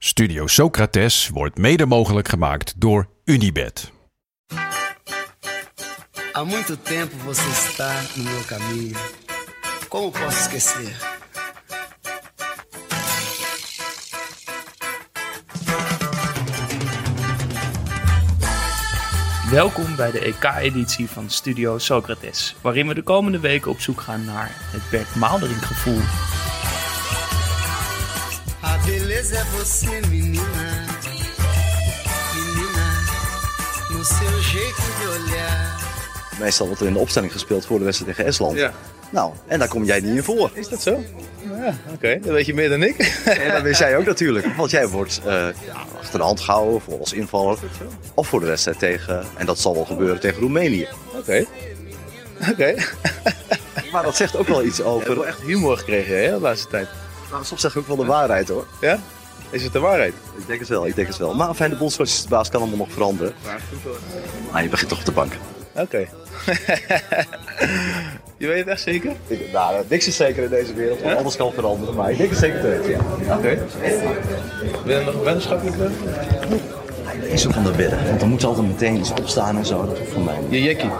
Studio Socrates wordt mede mogelijk gemaakt door Unibed. Há muito tempo você está no meu caminho. Como posso esquecer? Welkom bij de EK-editie van Studio Socrates, waarin we de komende weken op zoek gaan naar het Bert Maalderink gevoel. Beleza é você, menina. Menina, no seu jeito de olhar. Meestal wordt er in de opstelling gespeeld voor de wedstrijd tegen Estland. Ja. Nou, en daar kom jij niet in voor. Is dat zo? Ja, oké. Dan weet je meer dan ik. En dat wist jij ook natuurlijk. Want jij wordt eh, ja, achter de hand gehouden voor als invaller. Of voor de wedstrijd tegen, en dat zal wel gebeuren, tegen Roemenië. Oké. Oké. Maar dat zegt ook wel iets Je hebt over... wel echt humor gekregen hè, de laatste tijd. Nou, soms zeg ik ook wel de waarheid hoor. Ja? Is het de waarheid? Ik denk het wel, ik denk het wel. Maar fijn, de bondscoachbaas kan allemaal nog veranderen. Maar je begint toch op de bank. Oké. je weet het echt zeker? Ik- Nou, niks is zeker in deze wereld, want alles kan veranderen. Maar ik denk het zeker te weten, ja. Oké. Wil je nog een wetenschappelijk doen? Is zo van de wedden, want dan moet ze altijd meteen iets opstaan en zo. Dat hoeft van mij niet. Je jekkie.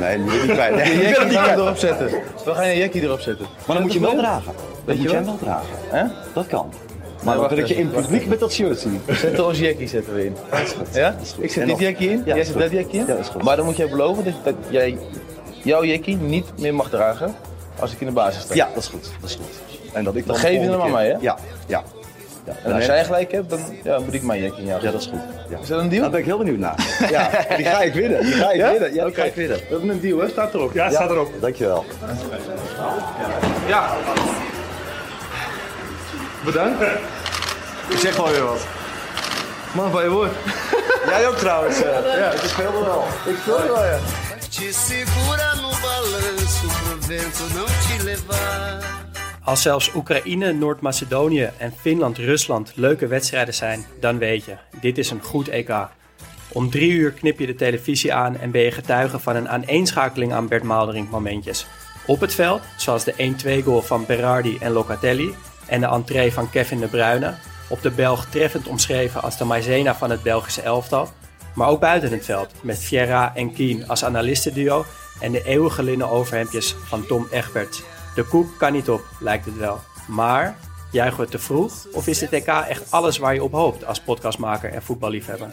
Nee, die wil ik niet kwijt. Nee, Je jekkie niet gaan erop zetten. We gaan je jekkie erop zetten. Maar dan moet je hem wel dragen. Je moet je hem wel? wel dragen. Hè? Dat kan. Maar dan wacht wil ik je in publiek met dat shirt zien. Zetten ons jekkie zetten we in. Ja? Ik En zet dit nog- jekkie in, Ja, jij is zet goed. dat jekkie in. Ja, is goed. Maar dan moet jij beloven dat, dat jij jouw jekkie niet meer mag dragen als ik in de basis sta. Ja, dat is goed. Dat is goed. En dat ik dan Dan geef je de hem aan mij, keer- Ja, ja. ja. En als jij gelijk hebt, dan ja, moet ik mijn jekkie in jou. Ja, dat is goed. Ja. Is dat een deal? Daar ben ik heel benieuwd naar. Ja, die ga ik winnen. Die ga ik Ja? winnen. Ja, die Oké. ga ik winnen. We hebben een deal, hè? Staat erop. Ja, Ja, Dankjewel. Ja. Bedankt. Ik zeg gewoon weer wat. Man van je woord. Jij ook trouwens. eh. ja, ik speel er wel. Ik speel er wel, ja. Te segura no balanço pro vento não te levar. Als zelfs Oekraïne, Noord-Macedonië en Finland-Rusland leuke wedstrijden zijn, dan weet je, dit is een goed EK. Om drie uur knip je de televisie aan en ben je getuige van een aaneenschakeling aan Bert Maalderink momentjes. Op het veld, zoals de 1-2 goal van Berardi en Locatelli en de entree van Kevin de Bruyne, op de Belg treffend omschreven als de maizena van het Belgische elftal. Maar ook buiten het veld, met Vieira en Kien als analistenduo en de eeuwige linnen overhemdjes van Tom Egberts. De koek kan niet op, lijkt het wel. Maar, juichen we te vroeg? Of is dit EK echt alles waar je op hoopt als podcastmaker en voetballiefhebber?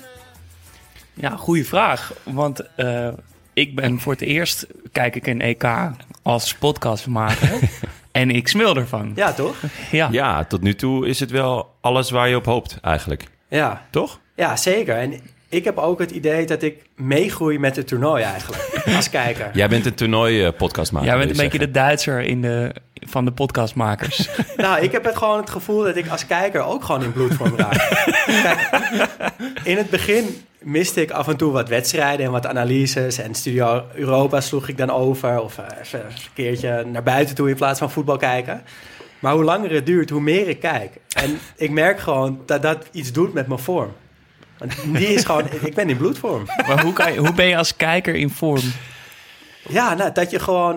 Ja, goede vraag. Want eh, ik ben voor het eerst, kijk ik een EK als podcastmaker. en ik smil ervan. Ja, toch? Ja. Ja, tot nu toe is het wel alles waar je op hoopt eigenlijk. Ja, Toch? ja zeker. En ik heb ook het idee dat ik meegroei met het toernooi eigenlijk, als kijker. Jij bent een toernooi-podcastmaker. Jij bent een beetje de Duitser in de, van de podcastmakers. Nou, ik heb het gewoon het gevoel dat ik als kijker ook gewoon in bloedvorm raak. Kijk, in het begin miste ik af en toe wat wedstrijden en wat analyses. En Studio Europa sloeg ik dan over. Of eh, even een keertje naar buiten toe in plaats van voetbal kijken. Maar hoe langer het duurt, hoe meer ik kijk. En ik merk gewoon dat dat iets doet met mijn vorm. Die is gewoon, ik ben in bloedvorm. maar hoe, kan je, hoe ben je als kijker in vorm? Ja, nou, dat je gewoon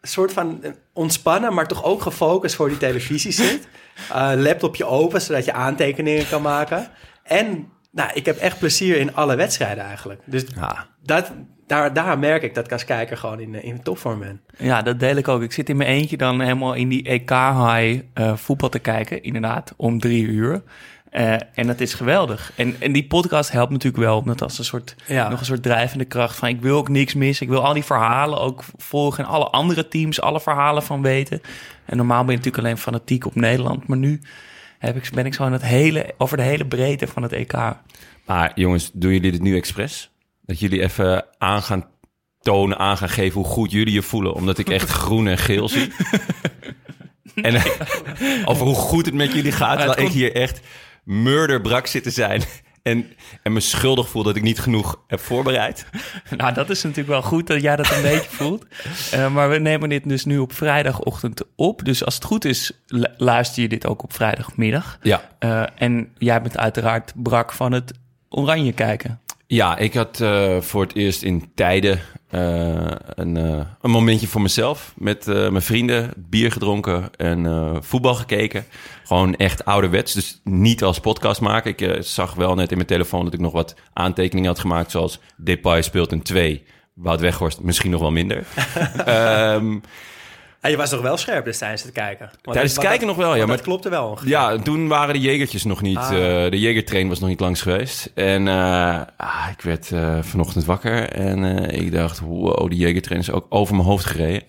een soort van ontspannen, maar toch ook gefocust voor die televisie zit. Uh, laptopje open, zodat je aantekeningen kan maken. En nou, ik heb echt plezier in alle wedstrijden eigenlijk. Dus Ja. dat, daar, daar merk ik dat ik als kijker gewoon in, in topvorm ben. Ja, dat deel ik ook. Ik zit in mijn eentje dan helemaal in die EK-high eh, voetbal te kijken. Inderdaad, om drie uur. Eh, en dat is geweldig. En, en die podcast helpt natuurlijk wel. Omdat als een soort, Ja. nog een soort drijvende kracht van... ik wil ook niks missen. Ik wil al die verhalen ook volgen. En alle andere teams alle verhalen van weten. En normaal ben je natuurlijk alleen fanatiek op Nederland. Maar nu heb ik, ben ik zo aan het hele, over de hele breedte van het EK. Maar jongens, doen jullie dit nu expres? Dat jullie even aan gaan tonen, aan gaan geven hoe goed jullie je voelen. Omdat ik echt groen en geel zie. En over hoe goed het met jullie gaat. Terwijl ik hier echt murderbrak zit te zijn. En, en me schuldig voel dat ik niet genoeg heb voorbereid. Nou, dat is natuurlijk wel goed dat jij dat een beetje voelt. Eh, maar we nemen dit dus nu op vrijdagochtend op. Dus als het goed is, lu- luister je dit ook op vrijdagmiddag. Ja. Eh, en jij bent uiteraard brak van het oranje kijken. Ja, ik had eh, voor het eerst in tijden eh, een, eh, een momentje voor mezelf. Met mijn vrienden, bier gedronken en voetbal gekeken. Gewoon echt ouderwets, dus niet als podcast maken. Ik zag wel net in mijn telefoon dat ik nog wat aantekeningen had gemaakt... zoals Depay speelt een 2, Wout Weghorst misschien nog wel minder. Ehm, En je was toch wel scherp dus tijdens het kijken? Want Tijdens het dat- kijken nog wel, ja, maar- Dat klopte wel ongeveer. Ja, toen waren de jegertjes nog niet. Ah. eh, de jegertrain was nog niet langs geweest. En eh, ah, ik werd eh, vanochtend wakker en eh, ik dacht, wow, die jegertrain is ook over mijn hoofd gereden.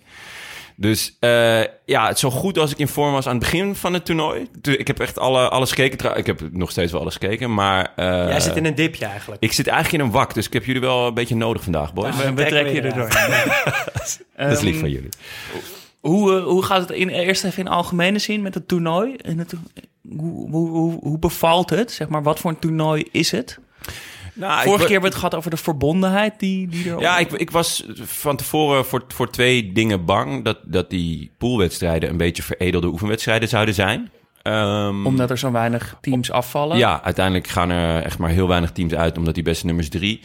Dus eh, ja, het zo goed als ik in vorm was aan het begin van het toernooi. Ik heb echt alle, alles gekeken. Ik heb nog steeds wel alles gekeken, maar... eh, Jij zit in een dipje eigenlijk. Ik zit eigenlijk in een wak, dus ik heb jullie wel een beetje nodig vandaag, boys. Ja. We, we trekken je er doorheen. Dat is lief Ehm, van jullie. Hoe, eh, hoe gaat het in, eerst even in algemene zin met het toernooi? En het, hoe, hoe, hoe, bevalt het? Zeg maar, wat voor een toernooi is het? Nou, Vorige keer hebben we het gehad over de verbondenheid die, die er... Ja, ik, ik was van tevoren voor, voor twee dingen bang. Dat, dat die poolwedstrijden een beetje veredelde oefenwedstrijden zouden zijn. Ehm, Omdat er zo weinig teams afvallen. Ja, uiteindelijk gaan er echt maar heel weinig teams uit, omdat die beste nummers drie.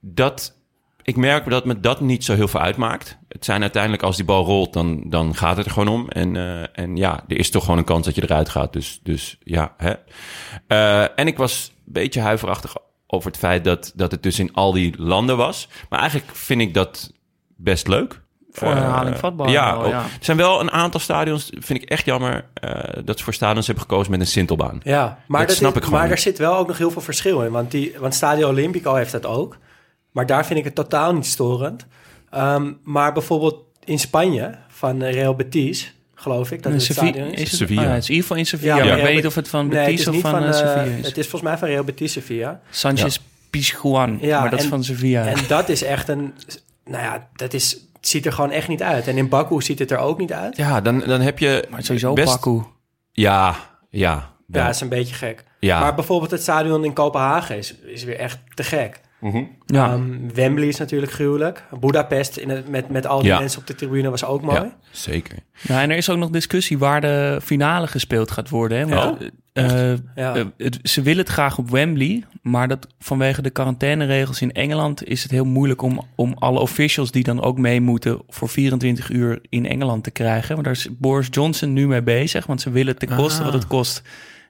Dat, ik merk dat me dat niet zo heel veel uitmaakt. Het zijn uiteindelijk, als die bal rolt, dan, dan gaat het er gewoon om. En, eh, en ja, er is toch gewoon een kans dat je eruit gaat. Dus, dus ja, hè. Eh, en ik was een beetje huiverachtig over het feit dat, dat het dus in al die landen was. Maar eigenlijk vind ik dat best leuk. Voor Eh, herhaling vatbaar Ja, wel, ook- ja. er zijn wel een aantal stadions, vind ik echt jammer, eh, dat ze voor stadions hebben gekozen met een sintelbaan. Ja, maar, Dat dat snap is- ik gewoon maar er zit wel ook nog heel veel verschil in. Want, die, want Stadio Olimpico heeft dat ook. Maar daar vind ik het totaal niet storend. Ehm, maar bijvoorbeeld in Spanje, van eh, Real Betis, geloof ik, dat het Sevilla- stadion is. is het, Sevilla. oh ja, het is in ieder geval in Sevilla. Ja, ik weet niet of het van Nee, het Betis is of van, van, eh, eh, Sevilla is. Het is volgens mij van Real Betis Sevilla. Sanchez Pizjuan, Ja, maar dat is van Sevilla. En dat is echt een... Nou ja, dat is, het ziet er gewoon echt niet uit. En in Baku ziet het er ook niet uit. Ja, dan, dan heb je maar sowieso best... Baku. Ja, ja. Ja, dat is een beetje gek. Ja. Maar bijvoorbeeld het stadion in Kopenhagen is, is weer echt te gek. Ja. Ehm, Wembley is natuurlijk gruwelijk. Budapest in het, met, met al die Ja. mensen op de tribune was ook mooi. Ja, zeker. Ja, en er is ook nog discussie waar de finale gespeeld gaat worden. Hè? Want, Oh, eh, Ja. eh, het- ze willen het graag op Wembley, maar dat, vanwege de quarantaineregels in Engeland is het heel moeilijk om, om alle officials die dan ook mee moeten voor 24 uur in Engeland te krijgen. Want daar is Boris Johnson nu mee bezig, want ze willen ten koste Ah. wat het kost.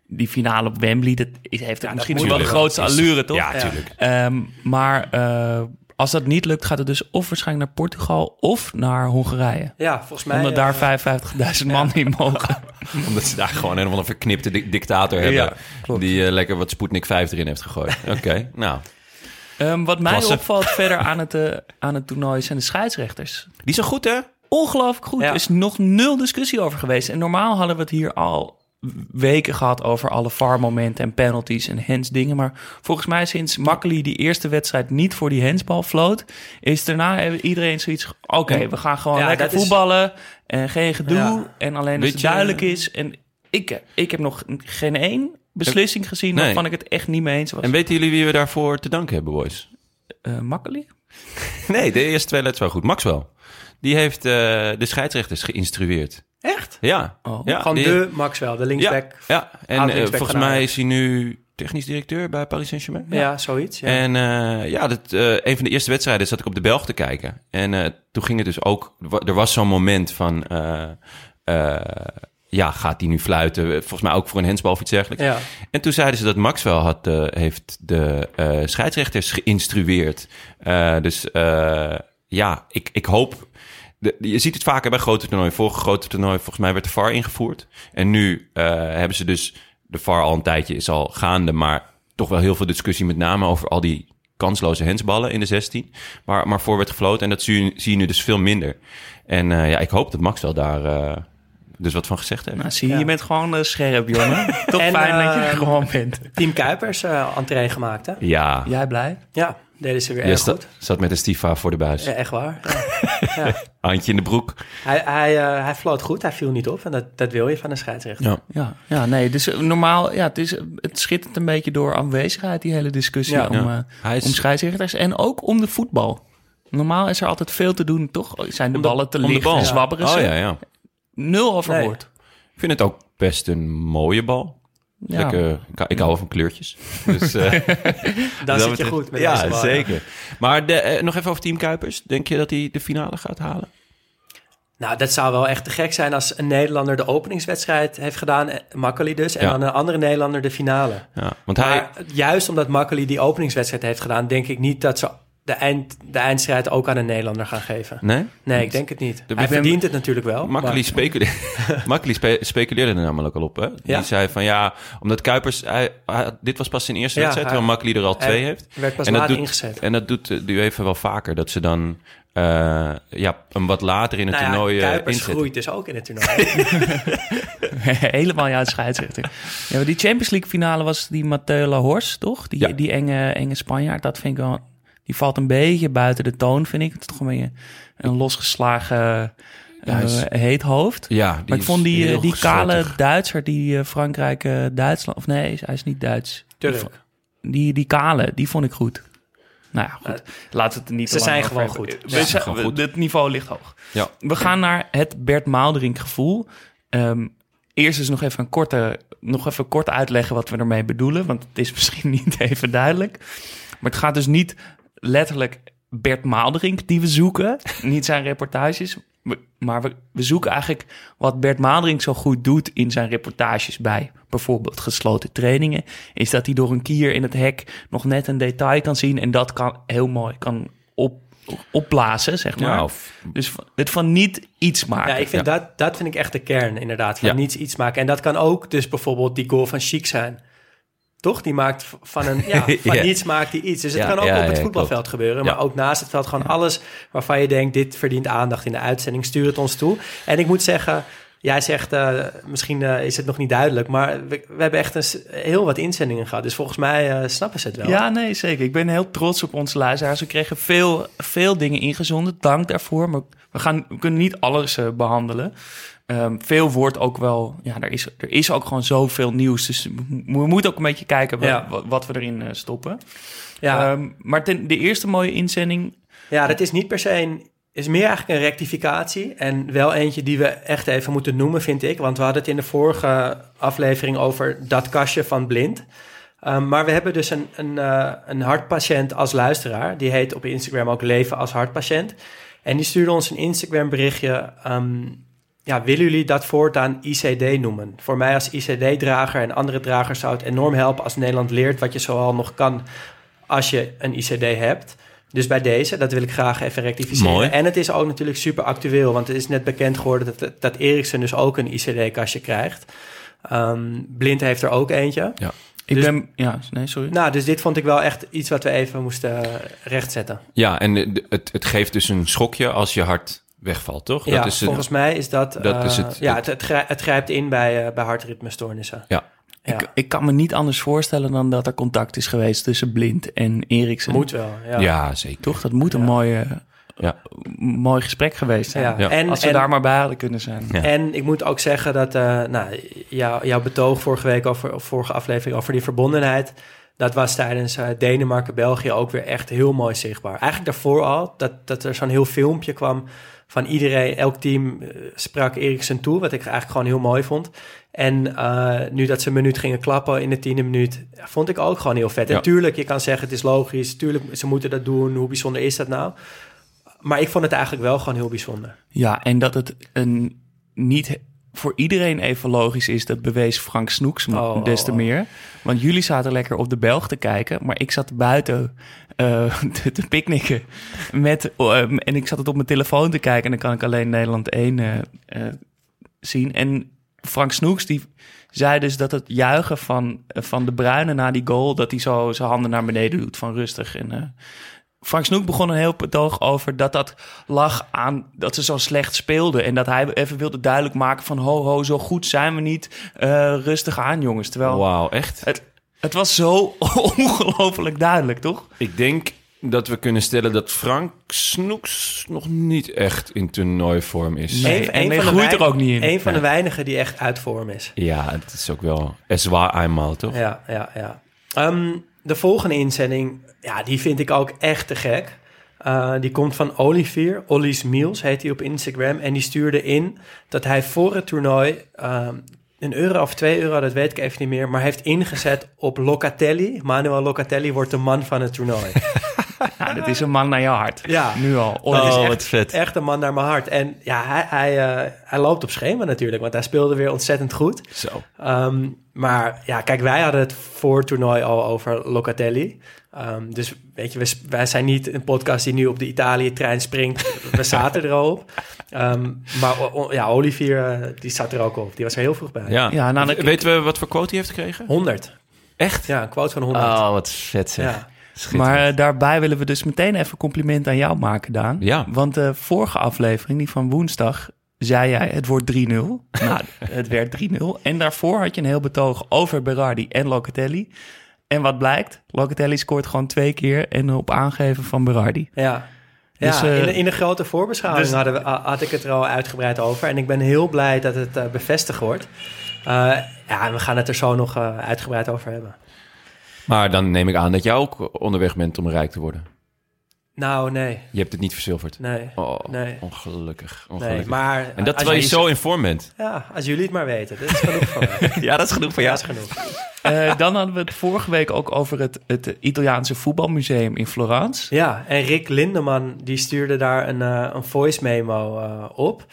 Die finale op Wembley, dat is, heeft dat misschien wel de grootste allure, toch? Ja, Ja. tuurlijk. Ehm, maar eh, als dat niet lukt, gaat het dus of waarschijnlijk naar Portugal of naar Hongarije. Ja, volgens mij... Omdat daar eh, 55.000 man in mogen. Omdat ze daar gewoon een of andere verknipte di- dictator hebben. Ja. Die eh, lekker wat Sputnik 5 erin heeft gegooid. Oké, nou. Ehm, wat mij Klasse. opvalt verder aan het, eh, aan het toernooi zijn de scheidsrechters. Die zijn goed, hè? Ongelooflijk goed. Ja. Er is nog nul discussie over geweest. En normaal hadden we het hier al weken gehad over alle VAR-momenten en penalties en hens-dingen. Maar volgens mij sinds Makkeli die eerste wedstrijd niet voor die hensbal floot... is daarna hebben iedereen zoiets... Oké, we gaan gewoon Ja, lekker is- voetballen en geen gedoe. Ja. En alleen als het duidelijk is. En ik, ik heb nog geen één beslissing gezien Nee. waarvan ik het echt niet mee eens was. En weten jullie wie we daarvoor te danken hebben, boys? Eh, Makkeli? Nee, de eerste twee letters wel goed. Maxwell. Die heeft eh, de scheidsrechters geïnstrueerd. Echt? Ja. Oh. ja Gewoon die- de Maxwell, de linksback. ja. en eh, volgens mij is hij nu technisch directeur bij Paris Saint-Germain. Ja, zoiets. Ja. En eh, ja, dat, eh, een van de eerste wedstrijden zat ik op de Belg te kijken. En toen ging het dus ook... Er was zo'n moment van... ja, gaat hij nu fluiten? Volgens mij ook voor een hensbal of iets dergelijks. ja. En toen zeiden ze dat Maxwell had, heeft de scheidsrechters geïnstrueerd. Dus ja, ik, ik hoop... Je ziet het vaker bij grote toernooien. Vorige grote toernooi, volgens mij werd de VAR ingevoerd. En nu eh, hebben ze dus... De VAR al een tijdje is al gaande, maar toch wel heel veel discussie... met name over al die kansloze hensballen in de 16. Maar, maar voor werd gefloten en dat zie je, zie je nu dus veel minder. En eh, ja, ik hoop dat Maxwell daar eh, dus wat van gezegd heeft. Nou, zie je, Ja. je bent gewoon eh, scherp, jongen. Toch En, fijn dat je er eh, gewoon bent. Team Kuipers uh, entree gemaakt, hè? Ja, Jij blij? Ja, deden ze weer je erg sta- goed. zat met een stiefvaar voor de buis. Ja, echt waar. Ja. Handje in de broek. Hij, hij, eh, hij floot goed, hij viel niet op. En dat, dat wil je van een scheidsrechter. Ja. Ja, ja nee, dus normaal, ja, het, is, het schittert een beetje door aanwezigheid, die hele discussie Ja. om, eh, is- om scheidsrechters en ook om de voetbal. Normaal is er altijd veel te doen, toch? Zijn de ballen te om de liggen bal. en zwabberen Oh ze? ja, ja. Nul over Nee. Ik vind het ook best een mooie bal. Ja. Lekker, ik, hou- ik hou wel van kleurtjes. Dus, eh, Dan dat zit je betreft- goed met Ja, deze bal, zeker. Maar de, eh, nog even over Team Kuipers. Denk je dat hij de finale gaat halen? Nou, dat zou wel echt te gek zijn als een Nederlander de openingswedstrijd heeft gedaan, eh, Makkeli dus, en Ja. dan een andere Nederlander de finale. Ja, want hij... Maar juist omdat Makkeli die openingswedstrijd heeft gedaan, denk ik niet dat ze de, eind, de eindstrijd ook aan een Nederlander gaan geven. Nee? Nee, ik denk het niet. Hij verdient het natuurlijk wel. Makkeli, speculeerde, spe- speculeerde er namelijk al op. Hè? Ja? Die zei van ja, omdat Kuipers... Hij, hij- dit was pas zijn eerste Ja, wedstrijd, terwijl Makkeli er al hij twee heeft. werd pas En dat doet- ingezet. En dat doet UEFA wel vaker. Dat ze dan eh, ja, hem wat later in het Nou ja, toernooi eh, Kuipers inzetten. groeit dus ook in het toernooi. Helemaal ja, scheidsrechter. Ja, maar die Champions League finale was die Mathieu Lahors, toch? Die, Ja. die enge, enge Spanjaard. Dat vind ik wel... Die valt een beetje buiten de toon, vind ik. Het is toch een beetje een losgeslagen is- eh, heet hoofd. Ja, die maar ik vond die, eh, die kale. Duitser, die eh, Frankrijk, Duitsland... Of nee, hij is niet Duits. Turk. Die, die kale, die vond ik goed. Nou ja, goed. Laten we het er niet ze zijn gewoon hebben. goed. We Ja, zijn- gewoon we- goed. Het niveau ligt hoog. Ja. We gaan naar het Bert Maalderink gevoel. Ehm, eerst is nog even een korte, nog even kort uitleggen wat we ermee bedoelen, want het is misschien niet even duidelijk. Maar het gaat dus niet letterlijk Bert Maalderink die we zoeken, niet zijn reportages, maar we, we zoeken eigenlijk wat Bert Maalderink zo goed doet in zijn reportages bij bijvoorbeeld gesloten trainingen, is dat hij door een kier in het hek nog net een detail kan zien en dat kan heel mooi kan op, opblazen, zeg maar. Ja, of, Dus van- het van niet iets maken. Ja, ik vind Dat, dat vind ik echt de kern, inderdaad. Van Ja. niets iets maken. En dat kan ook dus bijvoorbeeld die goal van Chic zijn. Toch? Die maakt van, een, ja, van Ja. niets maakt hij iets. Dus het Ja, kan ook op het voetbalveld gebeuren. Maar ook naast het veld gewoon alles waarvan je denkt... dit verdient aandacht in de uitzending. Stuur het ons toe. En ik moet zeggen... Jij zegt, eh, misschien eh, is het nog niet duidelijk... maar we, we hebben echt een, heel wat inzendingen gehad. Dus volgens mij eh, snappen ze het wel. Ja, nee, zeker. Ik ben heel trots op onze luisteraars. We kregen veel, veel dingen ingezonden. Dank daarvoor. Maar we, gaan, we kunnen niet alles eh, behandelen. Ehm, veel wordt ook wel... Ja, er is, er is ook gewoon zoveel nieuws. Dus we we moeten ook een beetje kijken wat, Ja. wat, wat we erin eh, stoppen. ja. Ehm, maar ten, de eerste mooie inzending... Ja, dat is niet per se een... is meer eigenlijk een rectificatie. En wel eentje die we echt even moeten noemen, vind ik. Want we hadden het in de vorige aflevering over dat kastje van blind. Um, maar we hebben dus een, een, uh, een hartpatiënt als luisteraar. Die heet op Instagram ook Leven als Hartpatiënt. En die stuurde ons een Instagram berichtje. Um, ja, willen jullie dat voortaan ICD noemen? Voor mij als ICD-drager en andere dragers zou het enorm helpen als Nederland leert wat je zoal nog kan als je een ICD hebt. Dus bij deze, dat wil ik graag even rectificeren. Mooi. En het is ook natuurlijk super actueel, want het is net bekend geworden dat, dat Eriksen dus ook een ICD-kastje krijgt. Um, Blind heeft er ook eentje. ja. Ik Dus- ben... Ja, nee, sorry. Nou, dus dit vond ik wel echt iets wat we even moesten rechtzetten. ja, en het, het geeft dus een schokje als je hart wegvalt, toch? ja, dat is het- volgens mij is dat... dat eh, is het- ja, het- het, het, grij- het grijpt in bij, uh, bij hartritmestoornissen. Ja. Ja, Ik, ik kan me niet anders voorstellen dan dat er contact is geweest tussen Blind en Eriksen. moet wel. Ja. ja. zeker. Toch? Dat moet een mooie, Ja. mooi gesprek geweest zijn. Ja. Ja. En, Als we en, daar maar bij hadden kunnen zijn. Ja. en ik moet ook zeggen dat uh, nou, jou, jouw betoog vorige week over, of vorige aflevering over die verbondenheid, dat was tijdens uh, Denemarken-België ook weer echt heel mooi zichtbaar. Eigenlijk daarvoor al, dat, dat er zo'n heel filmpje kwam van iedereen, elk team uh, sprak Eriksen toe, wat ik eigenlijk gewoon heel mooi vond. En uh, nu dat ze een minuut gingen klappen in de tiende minuut, vond ik ook gewoon heel vet. Ja. En tuurlijk, je kan zeggen het is logisch, tuurlijk, ze moeten dat doen, hoe bijzonder is dat nou? Maar ik vond het eigenlijk wel gewoon heel bijzonder. Ja, en dat het een niet voor iedereen even logisch is, dat bewees Frank Snoeks Oh, des te oh. meer. Want jullie zaten lekker op de Belg te kijken, maar ik zat buiten uh, te, te picknicken. Met, uh, en ik zat het op mijn telefoon te kijken en dan kan ik alleen Nederland 1 uh, zien. En Frank Snoeks die zei dus dat het juichen van, van de Bruine na die goal, dat hij zo zijn handen naar beneden doet van rustig. En, Frank Snoek begon een heel betoog over dat dat lag aan dat ze zo slecht speelden. En dat hij even wilde duidelijk maken van ho ho, zo goed zijn we niet. Uh, rustig aan jongens. Terwijl Wauw, echt? Het, het was zo ongelooflijk duidelijk, toch? Ik denk dat we kunnen stellen dat Frank Snoeks nog niet echt in toernooivorm is. Nee, en hij groeit er ook niet in. Een van Nee. de weinigen die echt uit vorm is. Ja, het is ook wel zwaar eenmaal, toch? Ja, ja, ja. Um, de volgende inzending, ja, die vind ik ook echt te gek. Uh, die komt van Olivier, Ollies Meals heet hij op Instagram. En die stuurde in dat hij voor het toernooi uh, een euro of twee euro, dat weet ik even niet meer, maar heeft ingezet op Locatelli. Manuel Locatelli wordt de man van het toernooi. Ja, dit is een man naar je hart. Ja. Nu al. Dat Oh, is Oh, echt, wat vet. echt een man naar mijn hart. En ja, hij, hij, eh, hij loopt op schema natuurlijk, want hij speelde weer ontzettend goed. Zo. Ehm, maar ja, kijk, wij hadden het voor het toernooi al over Locatelli. Ehm, dus weet je, wij zijn niet een podcast die nu op de Italië-trein springt. We zaten er al op. Ehm, maar o- ja, Olivier, eh, die zat er ook op. Die was er heel vroeg bij. Ja. Ja, nou, dan- Weten we wat voor quote hij heeft gekregen? 100. Echt? Ja, een quote van 100. Oh, wat vet zeg. ja. Maar eh, daarbij willen we dus meteen even compliment aan jou maken, Daan. Ja. Want de vorige aflevering, die van woensdag, zei jij het wordt 3-0. nou, het werd 3-0. En daarvoor had je een heel betoog over Berardi en Locatelli. En wat blijkt? Locatelli scoort gewoon twee keer en op aangeven van Berardi. Ja. Ja, Dus, eh, in, de, in de grote voorbeschouwing dus- hadden we, ha- had ik het er al uitgebreid over. En ik ben heel blij dat het eh, bevestigd wordt. Eh, ja, en we gaan het er zo nog eh, uitgebreid over hebben. Maar dan neem ik aan dat jij ook onderweg bent om rijk te worden. Nou, nee. Je hebt het niet verzilverd. Nee. Oh, Nee. ongelukkig. nee. ongelukkig. Maar en dat terwijl je je- zo in vorm bent. Ja, als jullie het maar weten. Dat is genoeg van mij. Ja, dat is genoeg voor Ja, jou. dat is genoeg. Eh, dan hadden we het vorige week ook over het, het Italiaanse voetbalmuseum in Florence. Ja, en Rick Lindeman die stuurde daar een, eh, een voice memo eh, op.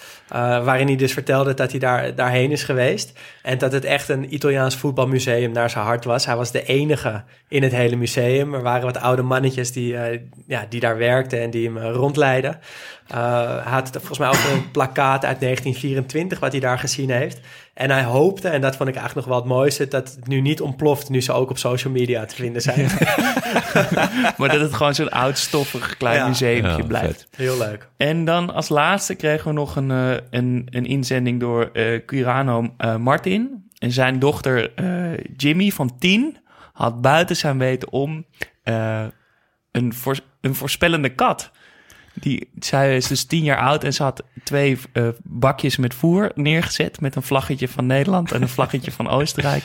waarin hij dus vertelde dat hij daar, daarheen is geweest. En dat het echt een Italiaans voetbalmuseum naar zijn hart was. Hij was de enige in het hele museum. Er waren wat oude mannetjes die, ja, die daar werkten en die hem rondleidden. Eh, hij had volgens mij over een plakkaat uit 1924 wat hij daar gezien heeft. En hij hoopte, en dat vond ik eigenlijk nog wel het mooiste, dat het nu niet ontploft nu ze ook op social media te vinden zijn. Maar dat het gewoon zo'n oud stoffig klein Ja. museumtje Ja, blijft. vet. Heel leuk. En dan als laatste kregen we nog een, eh, een, een inzending door eh Curano eh, Martin. En zijn dochter eh, Jimmy van 10 had buiten zijn weten om eh, een, een voorspellende kat. Die, zij is dus tien jaar oud en ze had twee eh, bakjes met voer neergezet... met een vlaggetje van Nederland en een vlaggetje van Oostenrijk.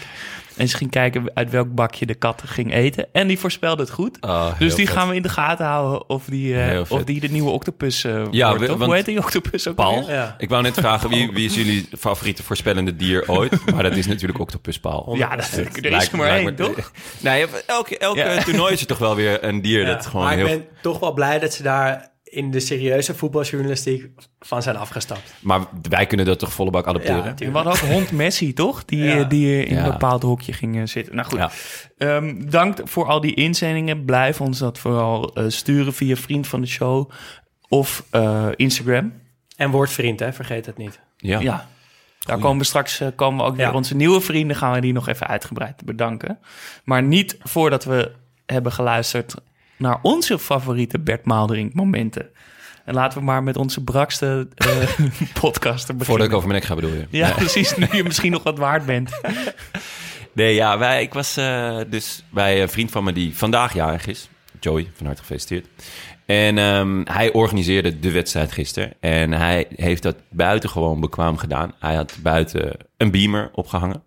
En ze ging kijken uit welk bakje de kat ging eten. En die voorspelde het goed. Oh, Dus die vet. gaan we in de gaten houden of die, eh, of die de nieuwe octopus eh Ja, wordt. we- Of want- Hoe heet die octopus ook? Ja. Ik wou net vragen, wie, wie is jullie favoriete voorspellende dier ooit? Maar dat is natuurlijk Octopus Paul. Ja, dat, er is Lijkt- er maar één, toch? Nee, elke, elke Ja. toernooi is er toch wel weer een dier Ja, dat gewoon maar heel... ik ben toch wel blij dat ze daar in de serieuze voetbaljournalistiek van zijn afgestapt. Maar wij kunnen dat toch volle bak Ja, adopteren? We hadden ook hond Messi, toch? Die, Ja. eh, die eh, in Ja. een bepaald hokje ging eh, zitten. Nou goed, Ja. Ehm, dank voor al die inzendingen. Blijf ons dat vooral sturen via Vriend van de Show of eh, Instagram. En word vriend, hè? vergeet het niet. Ja. Ja. Daar komen we straks komen we ook weer Ja. onze nieuwe vrienden. Gaan we die nog even uitgebreid bedanken. Maar niet voordat we hebben geluisterd naar onze favoriete Bert Maalderink momenten. En laten we maar met onze brakste eh podcaster beginnen. Voordat ik over mijn nek ga, bedoel je? Ja, precies. Nu je misschien nog wat waard bent. Nee, ja, wij, ik was eh, dus bij een vriend van me die vandaag jarig is. Joey, van harte gefeliciteerd. En ehm, hij organiseerde de wedstrijd gisteren. En hij heeft dat buitengewoon bekwaam gedaan. Hij had buiten een beamer opgehangen.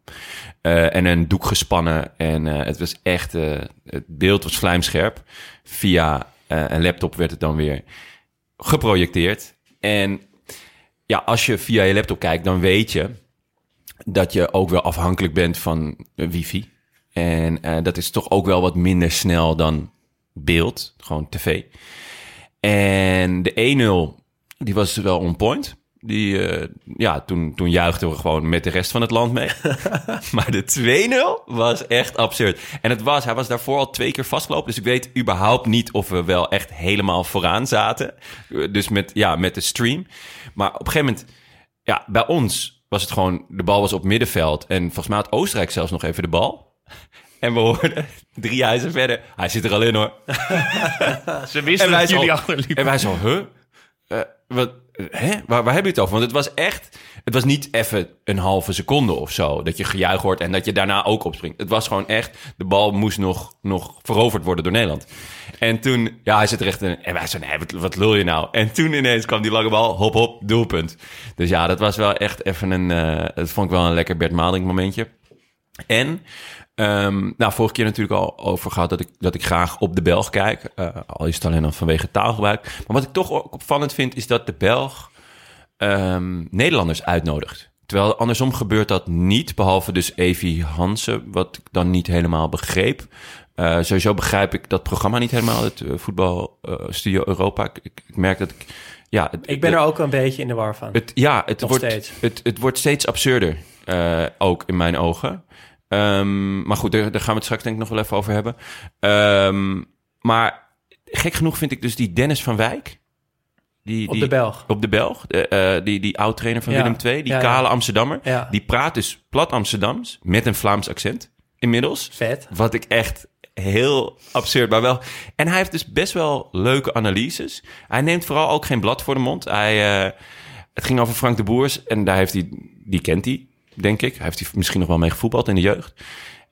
eh, en een doek gespannen. En eh, het was echt... eh, het beeld was vlijmscherp. Via een laptop werd het dan weer geprojecteerd. En ja, als je via je laptop kijkt, dan weet je dat je ook wel afhankelijk bent van wifi. En dat is toch ook wel wat minder snel dan beeld, gewoon tv. En de 1-0, die was wel on point. Die, eh, ja, toen, toen juichten we gewoon met de rest van het land mee. maar de 2-0 was echt absurd. En het was, hij was daarvoor al twee keer vastgelopen. Dus ik weet überhaupt niet of we wel echt helemaal vooraan zaten. Eh, Dus met, ja, met de stream. Maar op een gegeven moment, ja, bij ons was het gewoon, de bal was op middenveld. En volgens mij had Oostenrijk zelfs nog even de bal. En we hoorden drie huizen verder. Hij zit er al in hoor. Ze wisten dat jullie achterliepen. En wij zo, huh? Eh, wat, hè? Waar, waar heb je het over? Want het was echt... Het was niet even een halve seconde of zo... dat je gejuich hoort en dat je daarna ook opspringt. Het was gewoon echt... De bal moest nog, nog veroverd worden door Nederland. En toen... Ja, hij zit er echt in... En wij zo, nee, wat, wat lul je nou? En toen ineens kwam die lange bal. Hop, hop, doelpunt. Dus ja, dat was wel echt even een... eh, dat vond ik wel een lekker Bert Maling momentje. En, ehm, nou, vorige keer natuurlijk al over gehad dat ik, dat ik graag op de Belg kijk. Eh, al is het alleen dan vanwege taalgebruik. Maar wat ik toch ook opvallend vind, is dat de Belg ehm, Nederlanders uitnodigt. Terwijl andersom gebeurt dat niet, behalve dus Evie Hansen, wat ik dan niet helemaal begreep. Eh, sowieso begrijp ik dat programma niet helemaal, het eh, voetbal Studio Europa. Ik, ik, ik merk dat ik, ja... het- Ik ben er ook een beetje in de war van. Het, ja, het Nog wordt, steeds. Het, het wordt steeds absurder, ook in mijn ogen. Ehm, maar goed, daar, daar gaan we het straks denk ik nog wel even over hebben. Ehm, maar gek genoeg vind ik dus die Dennis van Wijk... Die, Op die, de Belg. Op de Belg, eh, die, die oud-trainer van Ja. Willem II, die Ja, ja. kale Amsterdammer. Die praat dus plat Amsterdams met een Vlaams accent inmiddels. Vet. Wat ik echt heel absurd, maar wel... En hij heeft dus best wel leuke analyses. Hij neemt vooral ook geen blad voor de mond. Hij, eh, het ging over Frank de Boers en daar heeft hij... Die kent hij, denk ik. Hij heeft hij misschien nog wel mee gevoetbald in de jeugd.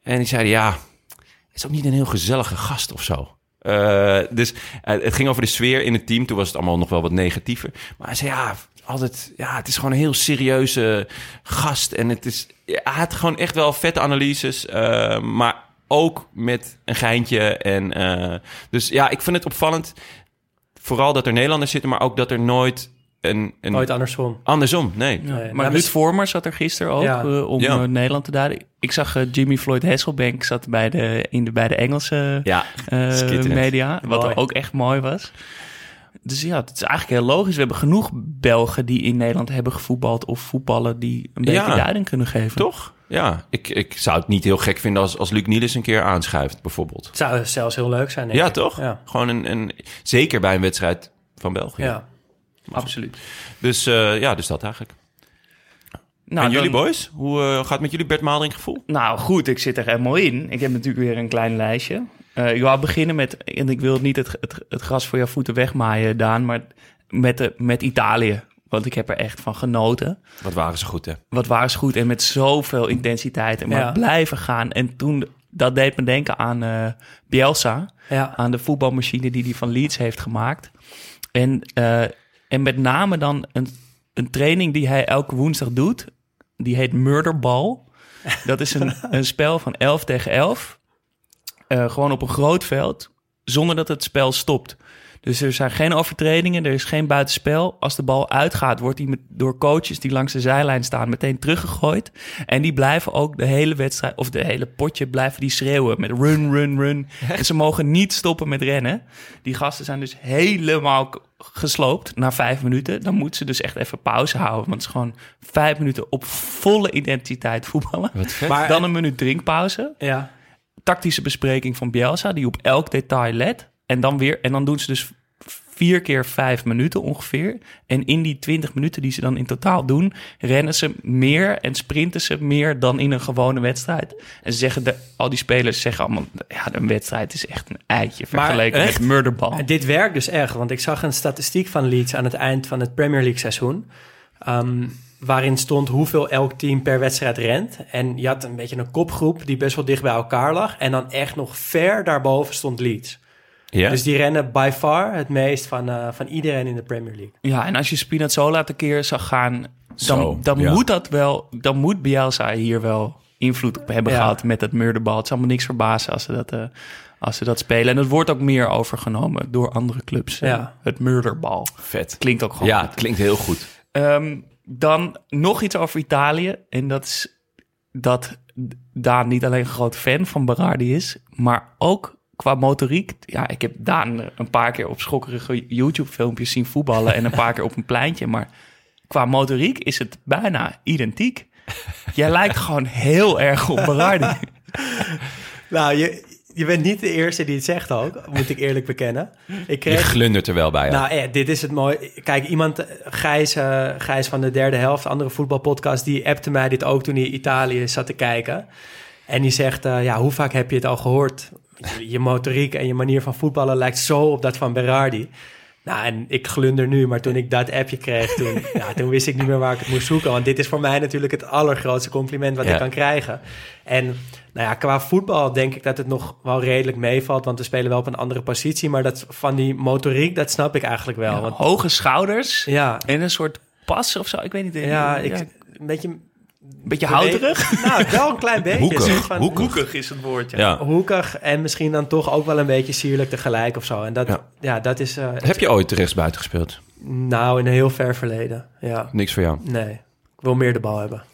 En die zei, ja, het is ook niet een heel gezellige gast of zo. Eh, dus eh, het ging over de sfeer in het team. Toen was het allemaal nog wel wat negatiever. Maar hij zei, ja, altijd, ja, het is gewoon een heel serieuze gast. En het is, ja, hij had gewoon echt wel vette analyses. eh, maar ook met een geintje. En, dus ja, ik vind het opvallend. Vooral dat er Nederlanders zitten, maar ook dat er nooit een... een Nooit andersom. Andersom, nee. Ja, Nee, maar nou, Ruud mis- Vormer zat er gisteren ook Ja. eh, om Ja. eh, Nederland te duiden. Ik zag eh, Jimmy Floyd Hasselbank zat bij de, in de, bij de Engelse media, wat Mooi. ook echt mooi was. Dus ja, het is eigenlijk heel logisch. We hebben genoeg Belgen die in Nederland hebben gevoetbald of voetballen die een beetje Ja. duiding kunnen geven. Toch? Ja, ik, ik zou het niet heel gek vinden als, als Luc Niels een keer aanschuift, bijvoorbeeld. Het zou zelfs heel leuk zijn, denk Ja, ik. toch? Ja. Gewoon een, een... Zeker bij een wedstrijd van België. ja. Absoluut. Dus eh, ja, dus dat eigenlijk. Nou, en jullie dan- boys? Hoe eh, gaat het met jullie Bert Maalderink gevoel? Nou goed, ik zit er helemaal in. Ik heb natuurlijk weer een klein lijstje. Eh, ik wou beginnen met, en ik wil niet het, het, het gras voor jouw voeten wegmaaien, Daan, maar met, de, met Italië. Want ik heb er echt van genoten. Wat waren ze goed, hè? Wat waren ze goed en met zoveel intensiteit en maar Ja. blijven gaan. En toen, dat deed me denken aan eh, Bielsa, Ja. aan de voetbalmachine die hij van Leeds heeft gemaakt. En, eh, en met name dan een, een training die hij elke woensdag doet. Die heet Murderball. Dat is een, een spel van 11 tegen 11. Eh, gewoon op een groot veld, zonder dat het spel stopt. Dus er zijn geen overtredingen, er is geen buitenspel. Als de bal uitgaat, wordt die met, door coaches die langs de zijlijn staan meteen teruggegooid. En die blijven ook de hele wedstrijd, of de hele potje, blijven die schreeuwen met run, run, run. En ze mogen niet stoppen met rennen. Die gasten zijn dus helemaal gesloopt na vijf minuten. Dan moeten ze dus echt even pauze houden. Want het is gewoon vijf minuten op volle identiteit voetballen. Wat vet. Maar, Dan een minuut drinkpauze ja. tactische bespreking van Bielsa, die op elk detail let. En dan weer, en dan doen ze dus vier keer vijf minuten ongeveer. En in die twintig minuten die ze dan in totaal doen, rennen ze meer en sprinten ze meer dan in een gewone wedstrijd. En ze zeggen, de, al die spelers zeggen allemaal, ja, een wedstrijd is echt een eitje Maar vergeleken echt? met murderbal. Dit werkt dus echt, want ik zag een statistiek van Leeds aan het eind van het Premier League seizoen. ehm, waarin stond hoeveel elk team per wedstrijd rent. En je had een beetje een kopgroep die best wel dicht bij elkaar lag. En dan echt nog ver daarboven stond Leeds. Ja? Dus die rennen by far het meest van, eh, van iedereen in de Premier League. Ja, en als je Spinazzola tekeer zag gaan, dan, Zo, dan ja. moet dat wel, dan moet Bielsa hier wel invloed op hebben Ja. gehad met dat murderbal. Het zal me niks verbazen als ze dat, eh, als ze dat spelen. En het wordt ook meer overgenomen door andere clubs. eh, Ja. Het murderbal. vet. Klinkt ook gewoon Ja, goed. het klinkt heel goed. Ehm, dan nog iets over Italië. En dat is dat Daan niet alleen een groot fan van Berardi is, maar ook qua motoriek. Ja, ik heb Daan een paar keer op schokkerige YouTube-filmpjes zien voetballen en een paar keer op een pleintje. Maar qua motoriek is het bijna identiek. Jij lijkt gewoon heel erg op Berardi. Nou, je, je bent niet de eerste die het zegt ook, moet ik eerlijk bekennen. Ik Je kreeg glundert er wel bij. Nou, eh, dit is het mooi. Kijk, iemand, eh, Gijs, eh, Gijs van de derde helft, andere voetbalpodcast, die appte mij dit ook toen hij Italië zat te kijken. En die zegt, eh, ja, hoe vaak heb je het al gehoord? Je, je motoriek en je manier van voetballen lijkt zo op dat van Berardi. Nou, en ik glunder nu, maar toen ik dat appje kreeg, toen, ja, toen wist ik niet meer waar ik het moest zoeken. Want dit is voor mij natuurlijk het allergrootste compliment wat Ja. ik kan krijgen. En nou ja, qua voetbal denk ik dat het nog wel redelijk meevalt, want we spelen wel op een andere positie. Maar dat van die motoriek, dat snap ik eigenlijk wel. Ja, want, hoge schouders ja, en een soort pas of zo. Ik weet niet. ja, ik, een beetje... een beetje houterig. Nou, wel een klein beetje. Hoekig, van- hoekig. is het woord. Ja. ja. Hoekig en misschien dan toch ook wel een beetje sierlijk tegelijk of zo. En dat, ja. Ja. dat is... eh, Heb je ooit rechtsbuiten gespeeld? Nou, in een heel ver verleden. Ja, Niks voor jou. nee. Ik wil meer de bal hebben.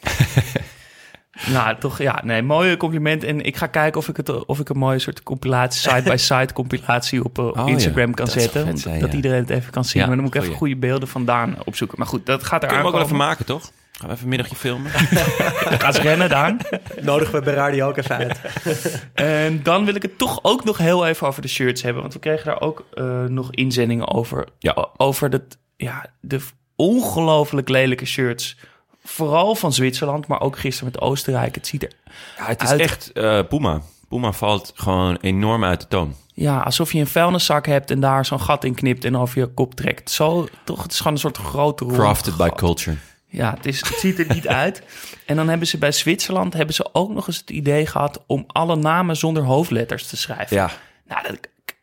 Nou, toch, ja, nee, mooie compliment. En ik ga kijken of ik, het, of ik een mooie soort compilatie, side-by-side compilatie op eh, Oh, Instagram ja. kan Dat zetten. vet dat iedereen het even kan zien. Ja, maar dan moet ik even goede beelden vandaan opzoeken. Maar goed, dat gaat er we ook wel even maken, toch? Gaan we even een middagje filmen? Ga eens rennen, Daan. Nodigen we Berardi ook even uit. En dan wil ik het toch ook nog heel even over de shirts hebben. Want we kregen daar ook eh, nog inzendingen over. Ja. O- Over dat, ja, de ongelooflijk lelijke shirts. Vooral van Zwitserland, maar ook gisteren met Oostenrijk. Het ziet er Ja, het is Uit- echt eh Puma. Puma valt gewoon enorm uit de toon. ja, alsof je een vuilniszak hebt en daar zo'n gat in knipt en over je kop trekt. Zo, toch, het is gewoon een soort grote Crafted by gat. culture. Ja, het, is, het ziet er niet uit. En dan hebben ze bij Zwitserland hebben ze ook nog eens het idee gehad om alle namen zonder hoofdletters te schrijven. Ja, Nou, dat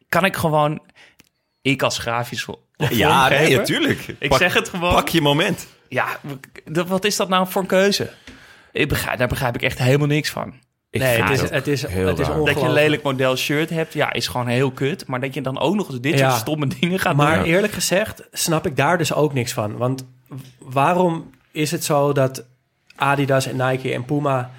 kan ik gewoon. Ik als grafisch ja nee, natuurlijk. Ik Pak- zeg het gewoon. Pak je moment. Ja, wat is dat nou voor een keuze? Ik begrijp, daar begrijp ik echt helemaal niks van. Ik Nee, het is, het is, heel het is raar. Dat je een lelijk model shirt hebt, ja, is gewoon heel kut. Maar dat je dan ook nog eens dit Ja. soort stomme dingen gaat Maar doen. eerlijk gezegd snap ik daar dus ook niks van. Want waarom is het zo dat Adidas en Nike en Puma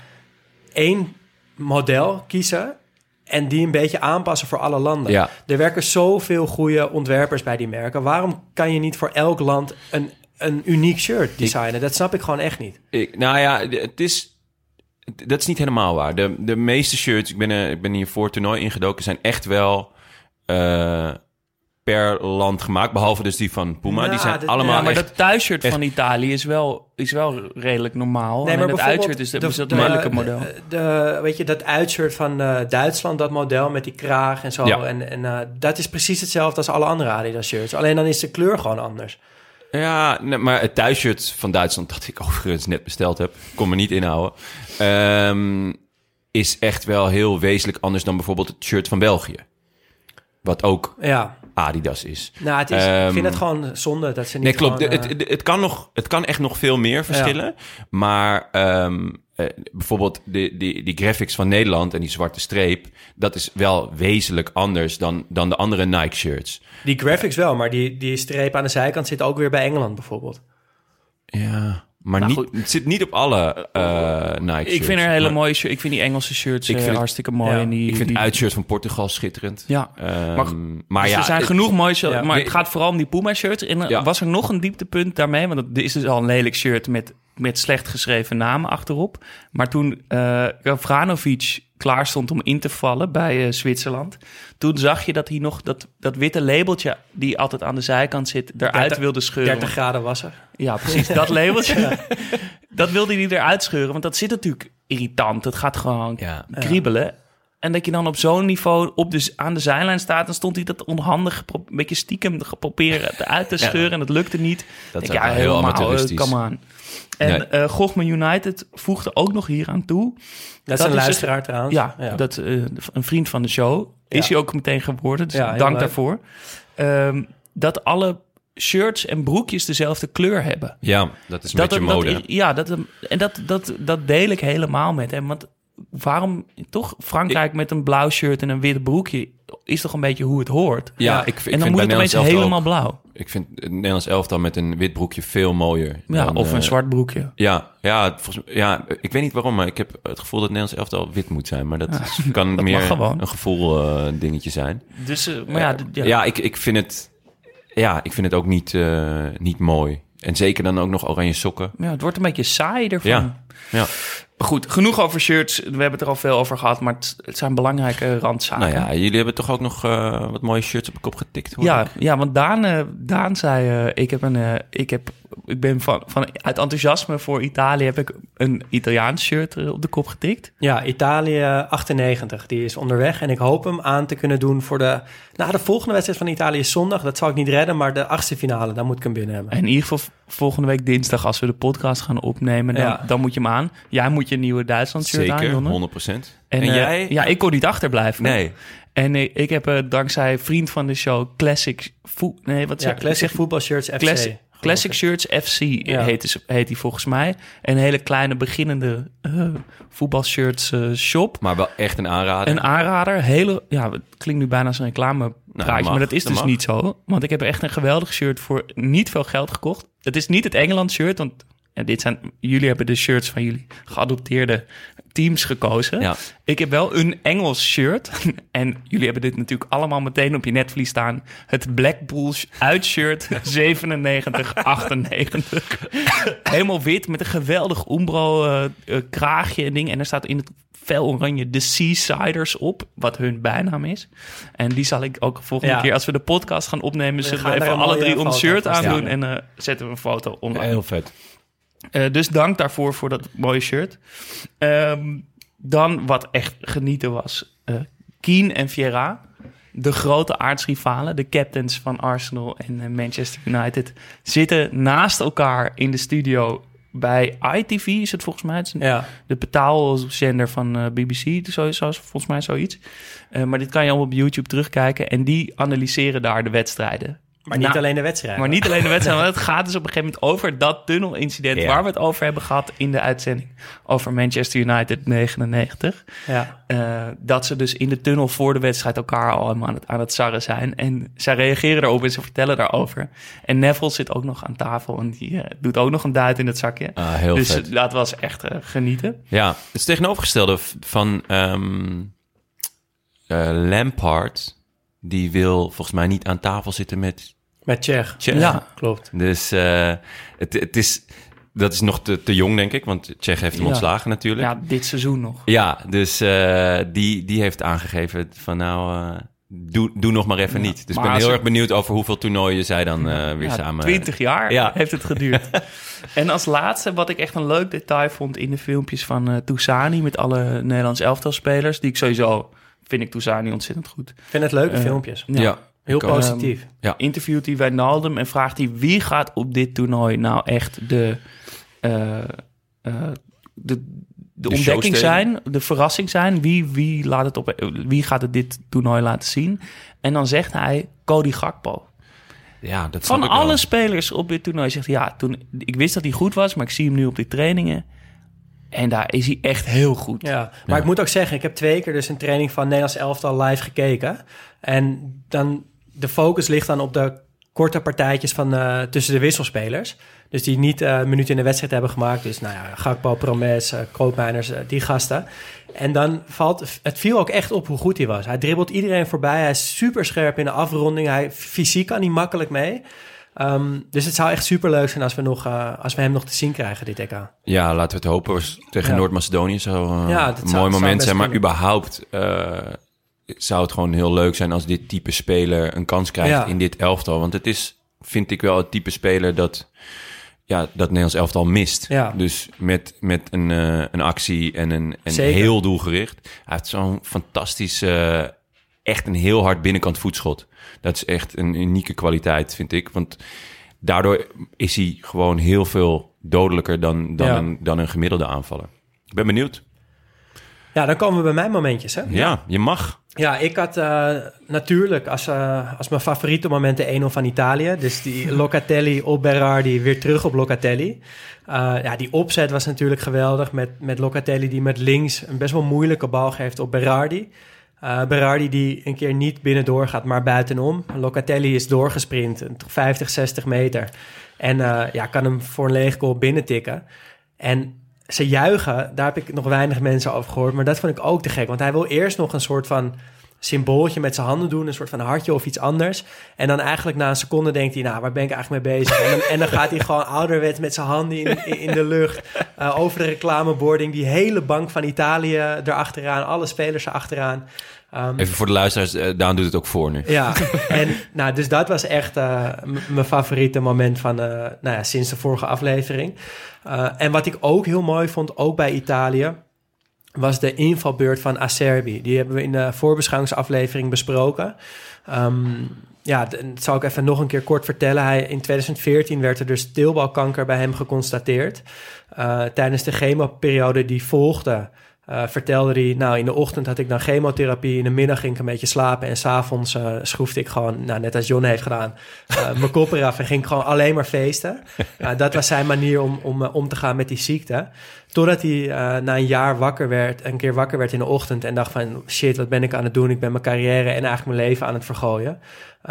één model kiezen en die een beetje aanpassen voor alle landen? Ja. Er werken zoveel goede ontwerpers bij die merken. Waarom kan je niet voor elk land een, een uniek shirt designen? Dat snap ik gewoon echt niet. Ik, nou ja, het is... Dat is niet helemaal waar. De, de meeste shirts, ik ben, eh, ik ben hier voor toernooi ingedoken, zijn echt wel eh, per land gemaakt. Behalve dus die van Puma. Ja, die zijn allemaal Ja, maar echt... dat thuisshirt echt- van Italië is wel, is wel redelijk normaal. Nee, maar het bijvoorbeeld uitshirt is, dat de- is dat model. De, de- weet je, dat uitshirt van eh, Duitsland, dat model met die kraag en zo. Ja. En, en eh, dat is precies hetzelfde als alle andere Adidas shirts. Alleen dan is de kleur gewoon anders. Ja, nee, maar het thuisshirt van Duitsland, dat ik overigens net besteld heb, kon me niet inhouden, ehm, is echt wel heel wezenlijk anders dan bijvoorbeeld het shirt van België. Wat ook Ja, Adidas is. nou, het is, ik Ehm, vind het gewoon zonde dat ze niet Nee, klopt. gewoon, het, eh, het, het, kan nog, het kan echt nog veel meer verschillen. Maar ehm, eh, bijvoorbeeld de, die, die graphics van Nederland en die zwarte streep... dat is wel wezenlijk anders dan, dan de andere Nike-shirts. die graphics wel, maar die, die streep aan de zijkant zit ook weer bij Engeland bijvoorbeeld. Ja, maar Nou, niet, goed. het zit niet op alle eh Nike-shirts. Ik vind er hele Maar mooie shirts. Ik vind die Engelse shirts Ik eh, vind het- hartstikke mooi. ja, en die, Ik vind die, het uitshirt van Portugal schitterend. Ja, Ehm, Maar- maar, dus ja, er zijn het- genoeg mooie shirts. Ja. Maar Nee. het gaat vooral om die Puma shirts. En Ja. was er nog een dieptepunt daarmee? Want het is dus al een lelijk shirt met, met slecht geschreven namen achterop. Maar toen eh Gavranovic klaar stond om in te vallen bij eh, Zwitserland... toen zag je dat hij nog dat, dat witte labeltje... die altijd aan de zijkant zit, eruit 30 wilde scheuren. 30 graden was er. Ja, precies. Dat labeltje. Dat wilde hij eruit scheuren. Want dat zit natuurlijk irritant. Het gaat gewoon Ja. kriebelen. En dat je dan op zo'n niveau op de, aan de zijlijn staat... dan stond hij dat onhandig, een beetje stiekem proberen eruit te scheuren. En dat lukte niet. Dat is Denk, wel heel helemaal, amateuristisch. eh, Come on. En Nee. eh Gochman United voegde ook nog hier aan toe. Dat, Dat is een is luisteraar trouwens. Ja, Dat, eh, een vriend van de show. Is Ja. hij ook meteen geworden. Dus Ja, dank leuk. daarvoor. Ehm, dat alle shirts en broekjes dezelfde kleur hebben. ja, dat is een beetje dat, mode. Dat, ja, dat, en dat, dat, dat deel ik helemaal met hem. Want waarom toch Frankrijk met een blauw shirt en een wit broekje is toch een beetje hoe het hoort. ja, ik, ik en vind dan moet het opeens helemaal ook- blauw. Ik vind het Nederlands elftal met een wit broekje veel mooier. Ja, dan, of een eh, zwart broekje. Ja, ja, volgens, ja, ik weet niet waarom, maar ik heb het gevoel dat het Nederlands elftal wit moet zijn. Maar dat is- kan dat meer een gevoel eh, dingetje zijn. Dus, eh, maar ja, ja. Ja, ik, ik, vind het, ja ik vind het ook niet, eh, niet mooi. En zeker dan ook nog oranje sokken. Ja, het wordt een beetje saai ervan. Ja, ja. Maar goed, genoeg over shirts. We hebben het er al veel over gehad, maar het, het zijn belangrijke randzaken. Nou ja, jullie hebben toch ook nog eh, wat mooie shirts op de kop getikt, hoor Ja, ik. ja, want Daan, eh, Daan zei, eh, ik, heb een, eh, ik, heb, ik ben van, van, uit enthousiasme voor Italië heb ik een Italiaans shirt op de kop getikt. Ja, Italië 98, die is onderweg. En ik hoop hem aan te kunnen doen voor de... Nou, de volgende wedstrijd van Italië is zondag. Dat zal ik niet redden, maar de achtste finale, daar moet ik hem binnen hebben. En in ieder geval volgende week dinsdag, als we de podcast gaan opnemen, dan, Ja. dan moet je hem aan. Jij moet je nieuwe Duitsland shirt aan, Zeker, Jonne. 100 procent. En, En, eh, jij? Ja, ik kon niet achterblijven. Nee. En eh, ik heb eh, dankzij vriend van de show Classic... Nee, wat Ja, zeg Classic zeg- voetbalshirts FC. Classic, Classic ik. Shirts FC Ja. heet, heet die volgens mij. Een hele kleine beginnende eh, voetbalshirts shop. Maar wel echt een aanrader. Een aanrader. Hele, ja, het klinkt nu bijna als een reclame praatje, mag, maar dat is dat dus mag. niet zo. Want ik heb echt een geweldig shirt voor niet veel geld gekocht. Het is niet het Engeland shirt, want En dit zijn, jullie hebben de shirts van jullie geadopteerde teams gekozen. Ja. Ik heb wel een Engels shirt. En jullie hebben dit natuurlijk allemaal meteen op je netvlies staan. Het Blackpool uitshirt 97, 98. Helemaal wit met een geweldig Umbro eh, eh, kraagje en ding. En er staat in het fel oranje de Seasiders op, wat hun bijnaam is. En die zal ik ook volgende Ja. keer, als we de podcast gaan opnemen, zullen gaan we even alle drie ons shirt aandoen. En eh, zetten we een foto online. Heel vet. Eh, dus dank daarvoor, voor dat mooie shirt. Ehm, dan wat echt genieten was. eh Keen en Vieira, de grote aardsrivalen, de captains van Arsenal en eh, Manchester United, zitten naast elkaar in de studio bij ITV, is het volgens mij. Het is een- Ja. de betaalzender van BBC, zo, zo, volgens mij zoiets. Maar dit kan je allemaal op YouTube terugkijken. En die analyseren daar de wedstrijden. Maar niet Na- alleen de wedstrijd. maar niet alleen de wedstrijd, want het gaat dus op een gegeven moment over dat tunnelincident Ja. waar we het over hebben gehad in de uitzending over Manchester United 99. Ja. Eh, dat ze dus in de tunnel voor de wedstrijd elkaar al aan het, aan het sarren zijn. En zij reageren daarop en ze vertellen daarover. En Neville zit ook nog aan tafel en die eh, doet ook nog een duit in het zakje. Ah, heel dus vet. dat was echt eh, genieten. Ja, het is tegenovergestelde van ehm eh, Lampard. Die wil volgens mij niet aan tafel zitten met Met. Ja. Klopt. Dus eh, het, het is, dat is nog te, te jong, denk ik. Want Tsjech heeft hem Ja. ontslagen natuurlijk. Ja, Ja, dit seizoen nog. dus eh, die, die heeft aangegeven van nou, eh, doe, doe nog maar even niet. Dus ik ben heel er- erg benieuwd over hoeveel toernooien zij dan eh, weer Ja, samen... 20 jaar Ja. heeft het geduurd. en als laatste, wat ik echt een leuk detail vond in de filmpjes van eh Tousani met alle Nederlands elftalspelers, die ik sowieso vind ik Tousani ontzettend goed. Ik vind het leuke filmpjes. Ja, Heel ik ook. positief. Interviewt hij Wijnaldum en vraagt hij wie gaat op dit toernooi nou echt de, eh, eh, de, de, ontdekking zijn, de verrassing zijn. Wie, wie, laat het op, wie gaat het dit toernooi laten zien? En dan zegt hij Cody Gakpo. ja, dat Van wel. alle spelers op dit toernooi zegt hij, ja, toen, ik wist dat hij goed was, maar ik zie hem nu op die trainingen. En daar is hij echt heel goed. Ja, maar ik moet ook zeggen, ik heb twee keer dus een training van Nederlands elftal live gekeken. En dan, de focus ligt dan op de korte partijtjes van, eh, tussen de wisselspelers. Dus die niet een minuut in de wedstrijd hebben gemaakt. Dus nou ja, Gakpo, Promes, Koopmeiners, eh, die gasten. En dan valt, het viel ook echt op hoe goed hij was. Hij dribbelt iedereen voorbij. Hij is super scherp in de afronding. Hij, fysiek kan hij makkelijk mee. Ehm, dus het zou echt super leuk zijn als we, nog, als we hem nog te zien krijgen, dit EK. Ja, laten we het hopen. Tegen Ja. Noord-Macedonië zou Ja, een mooi zou moment zijn. Maar kunnen. überhaupt zou het gewoon heel leuk zijn als dit type speler een kans krijgt Ja. in dit elftal. Want het is, vind ik wel, het type speler dat, ja, dat Nederlands elftal mist. Ja. Dus met, met een, eh, een actie en een, en heel doelgericht. Hij heeft zo'n fantastisch, eh, echt een heel hard binnenkant voetschot. Dat is echt een unieke kwaliteit, vind ik. Want daardoor is hij gewoon heel veel dodelijker dan, dan, Ja. een, dan een gemiddelde aanvaller. Ik ben benieuwd. Ja, dan komen we bij mijn momentjes, hè? Ja, je mag. Ja, ik had eh, natuurlijk als, eh, als mijn favoriete moment de 1-0 van Italië. Dus die Locatelli op Berardi, weer terug op Locatelli. Eh, ja, die opzet was natuurlijk geweldig met, met Locatelli die met links een best wel moeilijke bal geeft op Berardi. Berardi die een keer niet binnendoor gaat, maar buitenom. Locatelli is doorgesprint, een 50, 60 meter. En ja, kan hem voor een leeg goal binnentikken. En ze juichen, daar heb ik nog weinig mensen over gehoord. Maar dat vond ik ook te gek. Want hij wil eerst nog een soort van symbooltje met zijn handen doen. Een soort van hartje of iets anders. En dan eigenlijk na een seconde denkt hij... nou, waar ben ik eigenlijk mee bezig? En dan, gaat hij gewoon ouderwets met zijn handen in, in, in de lucht... eh, over de reclamebording. Die hele bank van Italië erachteraan. Alle spelers erachteraan. Ehm, Even voor de luisteraars, eh, Daan doet het ook voor nu. ja, en nou, dus dat was echt eh, mijn favoriete moment van, eh, nou ja, sinds de vorige aflevering. En wat ik ook heel mooi vond, ook bij Italië, was de invalbeurt van Acerbi. Die hebben we in de voorbeschouwingsaflevering besproken. Ehm, ja, dat zal ik even nog een keer kort vertellen. Hij, in 2014 werd er dus teelbalkanker bij hem geconstateerd. Tijdens de chemoperiode die volgde... eh, vertelde hij, nou in de ochtend had ik dan chemotherapie, in de middag ging ik een beetje slapen en s'avonds uh, schroefde ik gewoon, nou, net als John heeft gedaan, uh, mijn kop eraf en ging ik gewoon alleen maar feesten. dat was zijn manier om, om om te gaan met die ziekte. Totdat hij na een jaar wakker werd, een keer wakker werd in de ochtend en dacht van shit, wat ben ik aan het doen? Ik ben mijn carrière en eigenlijk mijn leven aan het vergooien.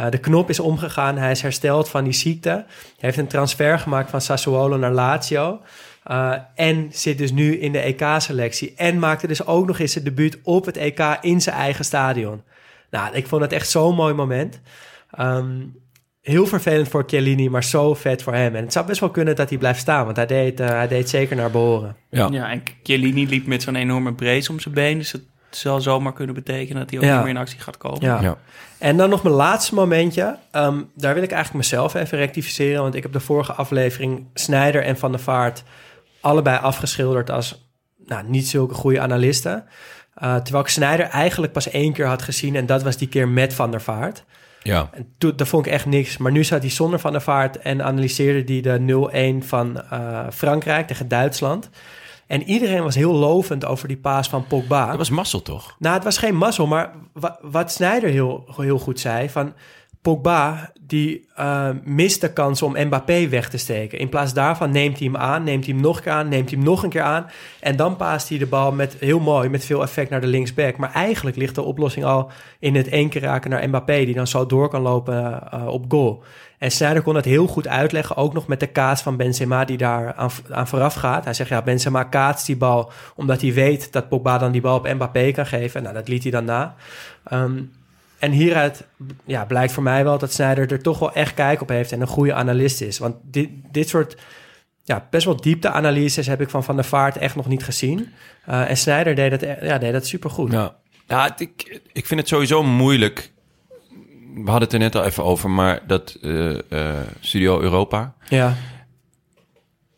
de knop is omgegaan, hij is hersteld van die ziekte. Hij heeft een transfer gemaakt van Sassuolo naar Lazio. Uh, en zit dus nu in de EK-selectie. En maakte dus ook nog eens zijn debuut op het EK in zijn eigen stadion. Nou, ik vond het echt zo'n mooi moment. Um, heel vervelend voor Chiellini, maar zo vet voor hem. En het zou best wel kunnen dat hij blijft staan, want hij deed, uh, hij deed zeker naar behoren. Ja, ja en Chiellini liep met zo'n enorme brace om zijn been. Dus het zal zomaar kunnen betekenen dat hij ook ja. niet meer in actie gaat komen. Ja. ja. En dan nog mijn laatste momentje. Um, daar wil ik eigenlijk mezelf even rectificeren, want ik heb de vorige aflevering Snijder en Van der Vaart allebei afgeschilderd als nou, niet zulke goede analisten. Uh, terwijl ik Snijder eigenlijk pas één keer had gezien en dat was die keer met Van der Vaart. Ja. En toen, dat vond ik echt niks. Maar nu zat hij zonder Van der Vaart en analyseerde hij de 0-1 van uh, Frankrijk tegen Duitsland. En iedereen was heel lovend over die paas van Pogba. Dat was mazzel, toch? Nou, het was geen mazzel, maar wat Snijder heel, heel goed zei... van Pogba die uh, mist de kans om Mbappé weg te steken. In plaats daarvan neemt hij hem aan, neemt hij hem nog een keer aan, neemt hij hem nog een keer aan. En dan paast hij de bal met heel mooi, met veel effect naar de linksback. Maar eigenlijk ligt de oplossing al in het één keer raken naar Mbappé, die dan zo door kan lopen uh, op goal. En Sneijder kon het heel goed uitleggen, ook nog met de kaats van Benzema die daar aan, vooraf gaat. Hij zegt, ja, Benzema kaatst die bal omdat hij weet dat Pogba dan die bal op Mbappé kan geven. Nou, dat liet hij dan na. Um, en hieruit ja, blijkt voor mij wel dat Snijder er toch wel echt kijk op heeft en een goede analist is. Want dit, dit soort ja, best wel diepte-analyses heb ik van Van der Vaart echt nog niet gezien. Uh, en Snijder deed dat, ja, deed dat supergoed. Ja, ja ik, ik vind het sowieso moeilijk. We hadden het er net al even over, maar dat uh, uh, Studio Europa. Ja.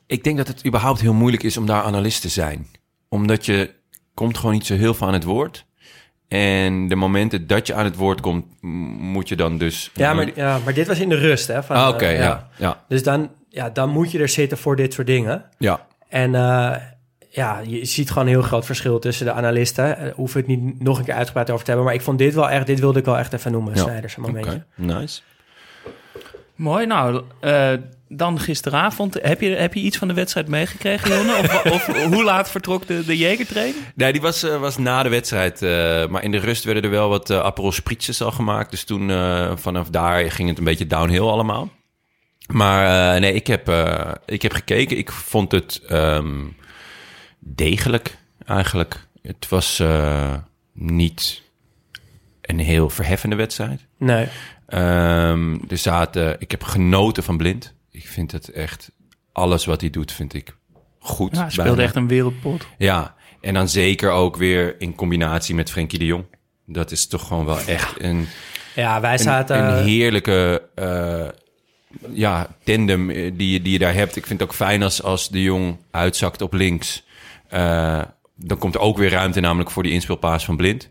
Ik denk dat het überhaupt heel moeilijk is om daar analist te zijn. Omdat je komt gewoon niet zo heel veel aan het woord. En de momenten dat je aan het woord komt, moet je dan dus... Ja, maar, ja, maar dit was in de rust, hè? Van, ah, oké, okay, uh, ja. ja. Dus dan, ja, dan moet je er zitten voor dit soort dingen. Ja. En uh, ja, je ziet gewoon een heel groot verschil tussen de analisten. Uh, hoef het niet nog een keer uitgebreid over te hebben. Maar ik vond dit wel echt, dit wilde ik wel echt even noemen, ja. Snijders, een momentje. Okay. Nice. Mooi, nou, uh, dan gisteravond. Heb je, heb je iets van de wedstrijd meegekregen, Jonne? Of, of, hoe laat vertrok de, de Jägertrain? Nee, die was, uh, was na de wedstrijd. Uh, maar in de rust werden er wel wat uh, Aperol al gemaakt. Dus toen vanaf daar ging het een beetje downhill allemaal. Maar nee, ik heb, ik heb gekeken. Ik vond het um, degelijk eigenlijk. Het was niet een heel verheffende wedstrijd. Nee. Um, er zaten, ik heb genoten van Blind. Ik vind het echt, alles wat hij doet, vind ik goed. Ja, hij speelde echt een wereldpot. Ja, en dan zeker ook weer in combinatie met Frenkie de Jong. Dat is toch gewoon wel echt een, ja, wij zaten... een, een heerlijke uh, ja, tandem die, die je daar hebt. Ik vind het ook fijn als, als de Jong uitzakt op links. Uh, dan komt er ook weer ruimte namelijk voor die inspeelpaas van Blind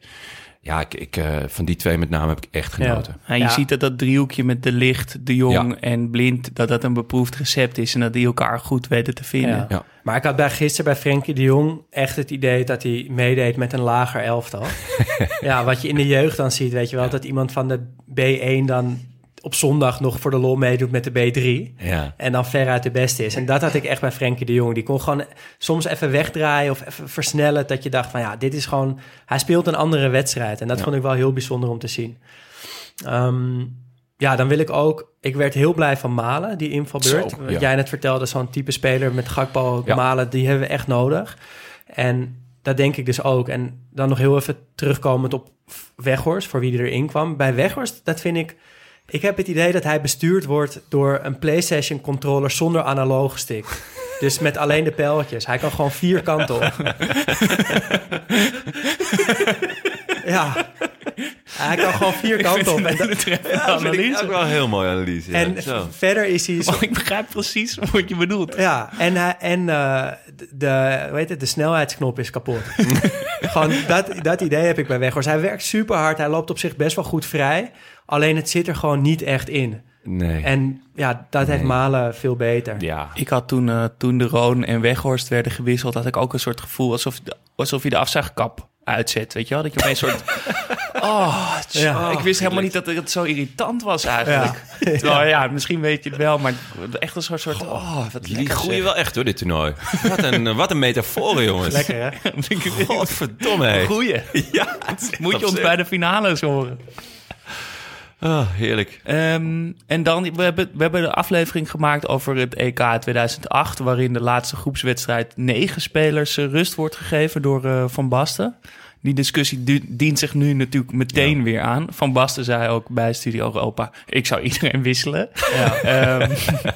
ja, ik, ik, uh, van die twee met name heb ik echt genoten. Ja. En je ja. ziet dat dat driehoekje met de licht, de jong ja. en blind, dat dat een beproefd recept is en dat die elkaar goed weten te vinden. Ja. Maar ik had bij gisteren bij Frenkie de Jong echt het idee dat hij meedeed met een lager elftal. ja, wat je in de jeugd dan ziet, weet je wel, dat iemand van de B1 dan op zondag nog voor de lol meedoet met de B3. Ja. En dan veruit de beste is. En dat had ik echt bij Frenkie de Jong. Die kon gewoon soms even wegdraaien of even versnellen. Dat je dacht van ja, dit is gewoon... Hij speelt een andere wedstrijd. En dat ja. vond ik wel heel bijzonder om te zien. Um, ja, dan wil ik ook... Ik werd heel blij van Malen, die invalbeurt. Zo, ja. jij net vertelde, zo'n type speler met Gakpo. Malen... die hebben we echt nodig. En dat denk ik dus ook. En dan nog heel even terugkomend op Weghorst, voor wie er erin kwam. Bij Weghorst, dat vind ik... Ik heb het idee dat hij bestuurd wordt door een PlayStation controller zonder analoge stick. Dus met alleen de pijltjes. Hij kan gewoon vier kanten op. ja. Hij kan gewoon vier kanten op. En dat, ja, vind ik ook wel een heel mooie analyse. En ja. Verder is hij... Zo... Oh, ik begrijp precies wat je bedoelt. Ja, en, hij, en uh, de, heet het, de snelheidsknop is kapot. gewoon dat, dat idee heb ik bij Weghorst. Hij werkt super hard. Hij loopt op zich best wel goed vrij. Alleen het zit er gewoon niet echt in. Nee. En ja, dat heeft Nee. Malen veel beter. ja. Ik had toen, eh, toen de Roon en Weghorst werden gewisseld, had ik ook een soort gevoel alsof, alsof je de afzuigkap uitzet. Weet je wel? Dat je opeens een soort. Oh, Ja. ik wist helemaal niet dat het zo irritant was eigenlijk. Terwijl ja, misschien weet je het wel, maar echt een soort. soort oh, wat lekker groeien zeg. wel echt hoor, dit toernooi. Wat een, wat een metafoor, jongens. Lekker hè? Godverdomme, hé. Goeie. Ja, Moet je ons bij de finales horen. Oh, heerlijk. Ehm, en dan, we hebben, we hebben de aflevering gemaakt over het EK 2008, waarin de laatste groepswedstrijd negen spelers rust wordt gegeven door eh, Van Basten. Die discussie du- dient zich nu natuurlijk meteen weer aan. Van Basten zei ook bij Studio Europa, ik zou iedereen wisselen. Ehm,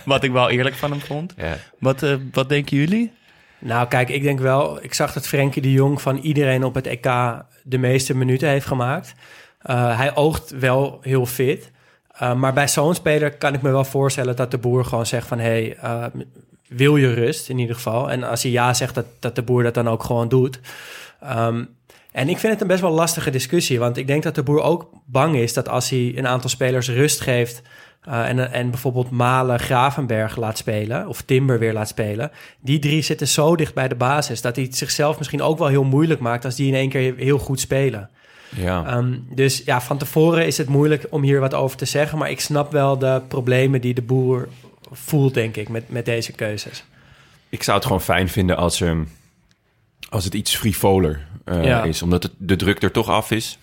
wat ik wel eerlijk van hem vond. Ja. Wat, eh, wat denken jullie? Nou, kijk, ik denk wel... Ik zag dat Frenkie de Jong van iedereen op het EK de meeste minuten heeft gemaakt. Eh, hij oogt wel heel fit. Uh, maar bij zo'n speler kan ik me wel voorstellen dat de boer gewoon zegt van... hey, uh, wil je rust in ieder geval? En als hij ja zegt, dat, dat de boer dat dan ook gewoon doet. Um, en ik vind het een best wel lastige discussie. Want ik denk dat de boer ook bang is dat als hij een aantal spelers rust geeft... En, en bijvoorbeeld Malen Gravenberg laat spelen, of Timber weer laat spelen. Die drie zitten zo dicht bij de basis dat hij het zichzelf misschien ook wel heel moeilijk maakt als die in één keer heel goed spelen. Ja. Um, dus ja, van tevoren is het moeilijk om hier wat over te zeggen. Maar ik snap wel de problemen die de boer voelt, denk ik, met, met deze keuzes. Ik zou het gewoon fijn vinden als, um, als het iets frivoler uh, ja. is. Omdat het, de druk er toch af is.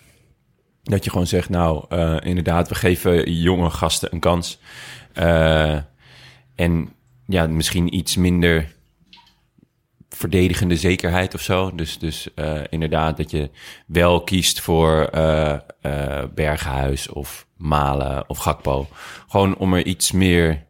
Dat je gewoon zegt, nou, uh, inderdaad, we geven jonge gasten een kans. Uh, en ja, misschien iets minder verdedigende zekerheid of zo. Dus, dus uh, inderdaad dat je wel kiest voor uh, uh, Berghuis of Malen of Gakpo. Gewoon om er iets meer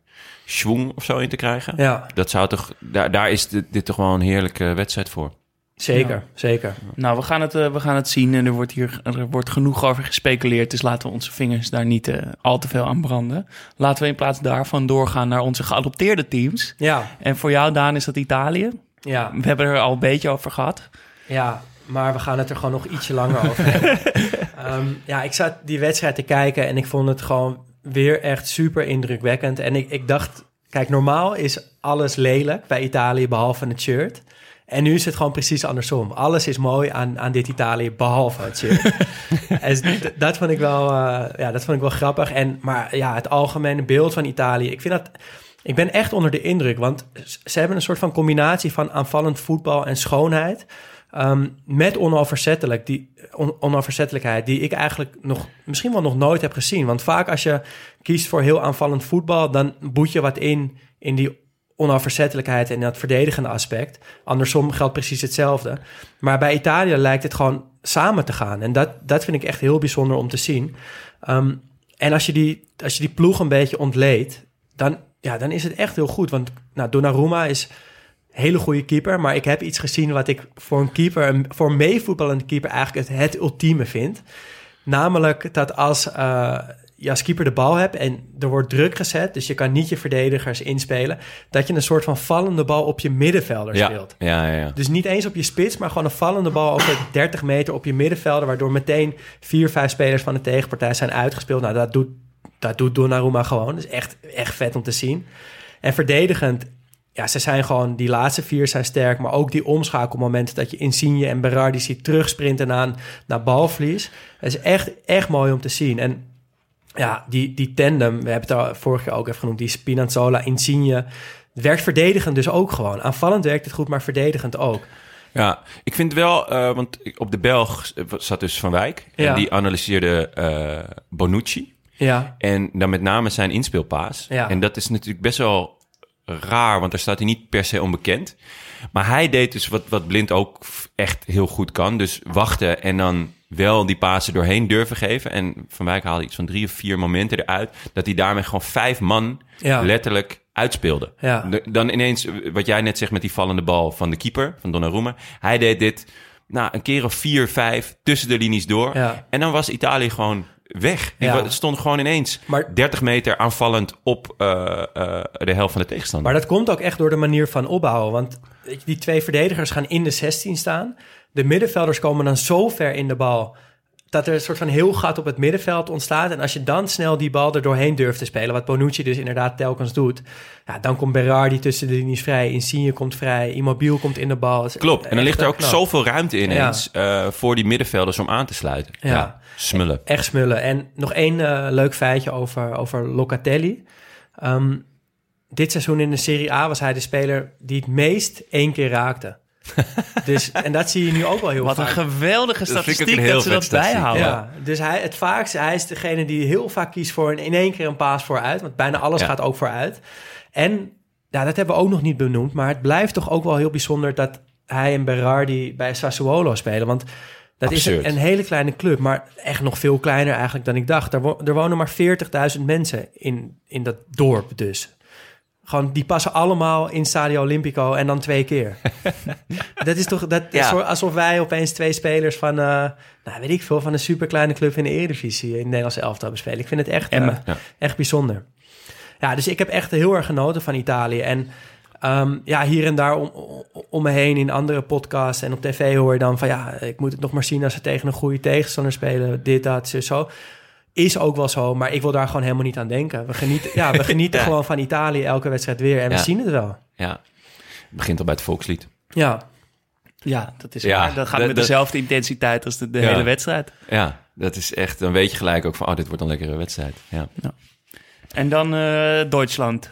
schwung of zo in te krijgen. Ja. Dat zou toch, daar, daar is dit, dit toch wel een heerlijke wedstrijd voor. Zeker, ja. zeker. Nou, we gaan, het, uh, we gaan het zien en er wordt hier er wordt genoeg over gespeculeerd. Dus laten we onze vingers daar niet uh, al te veel aan branden. Laten we in plaats daarvan doorgaan naar onze geadopteerde teams. Ja. En voor jou, Daan, is dat Italië. Ja. We hebben er al een beetje over gehad. Ja, maar we gaan het er gewoon nog ietsje langer over hebben. um, ja, ik zat die wedstrijd te kijken en ik vond het gewoon weer echt super indrukwekkend. En ik, ik dacht, kijk, normaal is alles lelijk bij Italië behalve het shirt. En nu is het gewoon precies andersom. Alles is mooi aan, aan dit Italië, behalve het shirt. en dat vond ik wel, uh, ja, dat vond ik wel grappig. En, maar ja, het algemene beeld van Italië, ik vind dat... Ik ben echt onder de indruk, want ze hebben een soort van combinatie van aanvallend voetbal en schoonheid. Um, met onoverzettelijk, die, on, onoverzettelijkheid, die ik eigenlijk nog, misschien wel nog nooit heb gezien. Want vaak als je kiest voor heel aanvallend voetbal, dan boet je wat in in die onoverzettelijkheid en dat verdedigende aspect. Andersom geldt precies hetzelfde. Maar bij Italië lijkt het gewoon samen te gaan. En dat, dat vind ik echt heel bijzonder om te zien. Um, en als je, die, als je die ploeg een beetje ontleedt, dan, ja, dan is het echt heel goed. Want nou, Donnarumma is een hele goede keeper. Maar ik heb iets gezien wat ik voor een keeper, voor een meevoetballende keeper eigenlijk het, het ultieme vind. Namelijk dat als uh, je als keeper de bal hebt en er wordt druk gezet, dus je kan niet je verdedigers inspelen, dat je een soort van vallende bal op je middenvelder ja, speelt. Ja, ja, ja. Dus niet eens op je spits, maar gewoon een vallende bal over 30 meter op je middenvelder, waardoor meteen vier, vijf spelers van de tegenpartij zijn uitgespeeld. Nou, dat doet, dat doet Donnarumma gewoon. Dat is echt, echt vet om te zien. En verdedigend, ja, ze zijn gewoon, die laatste vier zijn sterk, maar ook die omschakelmomenten dat je Insigne en Berardi ziet terugsprinten aan naar balvlies. Dat is echt, echt mooi om te zien. En ja, die, die tandem, we hebben het al vorig jaar ook even genoemd, die Spinazzola, Insigne, werkt verdedigend dus ook gewoon. Aanvallend werkt het goed, maar verdedigend ook. Ja, ik vind wel, uh, want op de Belg zat dus Van Wijk Ja. en die analyseerde uh, Bonucci. Ja, En dan met name zijn inspeelpaas. Ja. En dat is natuurlijk best wel raar, want daar staat hij niet per se onbekend. Maar hij deed dus wat, wat Blind ook echt heel goed kan. Dus wachten en dan wel die pasen doorheen durven geven. En Van Wijk haalde iets van drie of vier momenten eruit... dat hij daarmee gewoon vijf man Ja. letterlijk uitspeelde. Ja. Dan ineens, wat jij net zegt met die vallende bal van de keeper, van Donnarumma. Hij deed dit nou, een keer of vier, vijf tussen de linies door. Ja. En dan was Italië gewoon weg. Ja. wa- Het stond gewoon ineens Maar- 30 meter aanvallend op uh, uh, de helft van de tegenstander. maar dat komt ook echt door de manier van opbouwen. Want die twee verdedigers gaan in de 16 staan. De middenvelders komen dan zo ver in de bal dat er een soort van heel gat op het middenveld ontstaat. En als je dan snel die bal er doorheen durft te spelen, wat Bonucci dus inderdaad telkens doet, ja, dan komt Berardi tussen de linies vrij, Insigne komt vrij, Immobiel komt in de bal. Is Klopt. En dan echt ligt er ook knap. zoveel ruimte ineens eh, voor die middenvelders om aan te sluiten. Ja, Ja. smullen. Echt smullen. En nog één eh, leuk feitje over, over Locatelli. Ehm, dit seizoen in de Serie A was hij de speler die het meest één keer raakte. dus, en dat zie je nu ook wel heel Wat een vaak. geweldige een statistiek dat ze dat bijhouden. Ja, dus hij, het vaakst, hij is degene die heel vaak kiest voor een, in één keer een paas vooruit. Want bijna alles Ja. gaat ook vooruit. En ja, dat hebben we ook nog niet benoemd. Maar het blijft toch ook wel heel bijzonder dat hij en Berardi bij Sassuolo spelen. Want dat is een, een hele kleine club, maar echt nog veel kleiner eigenlijk dan ik dacht. Er, wo- er wonen maar 40.000 mensen in, in dat dorp dus. Gewoon, die passen allemaal in Stadio Olimpico en dan twee keer. dat is toch dat is Ja. zo- alsof wij opeens twee spelers van, eh, nou weet ik veel, van een superkleine club in de Eredivisie in het Nederlandse elftal bespelen. Ik vind het echt, eh. Ja. echt bijzonder. Ja, dus ik heb echt heel erg genoten van Italië. En ehm, ja, hier en daar om, om- me heen in andere podcasts en op tv hoor je dan van ja, ik moet het nog maar zien als ze tegen een goede tegenstander spelen. Dit, dat, zo. Is ook wel zo, maar ik wil daar gewoon helemaal niet aan denken. We genieten, ja, we genieten Ja. gewoon van Italië elke wedstrijd weer en we zien het wel. Ja. Het begint al bij het volkslied. Ja, Ja, dat is Ja, waar. Dat gaat dat- met dat- dezelfde intensiteit als de, de Ja. hele wedstrijd. Ja, dat is echt... Dan weet je gelijk ook van... Oh, dit wordt een lekkere wedstrijd. Ja. En dan eh, Duitsland.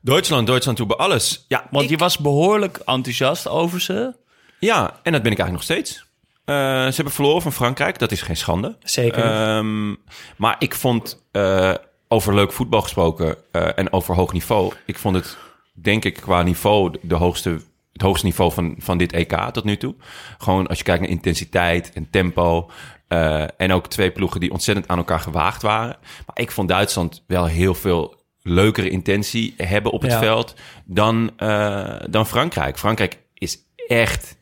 Duitsland, Duitsland doet bij alles. Ja, Want ik- je was behoorlijk enthousiast over ze. Ja, en dat ben ik eigenlijk nog steeds. Eh, ze hebben verloren van Frankrijk. Dat is geen schande. zeker. Ehm, maar ik vond, eh, over leuk voetbal gesproken eh, en over hoog niveau... Ik vond het, denk ik, qua niveau de hoogste, het hoogste niveau van, van dit EK tot nu toe. Gewoon als je kijkt naar intensiteit en tempo... en ook twee ploegen die ontzettend aan elkaar gewaagd waren. Maar ik vond Duitsland wel heel veel leukere intentie hebben op het Ja. veld dan, dan Frankrijk. Frankrijk is echt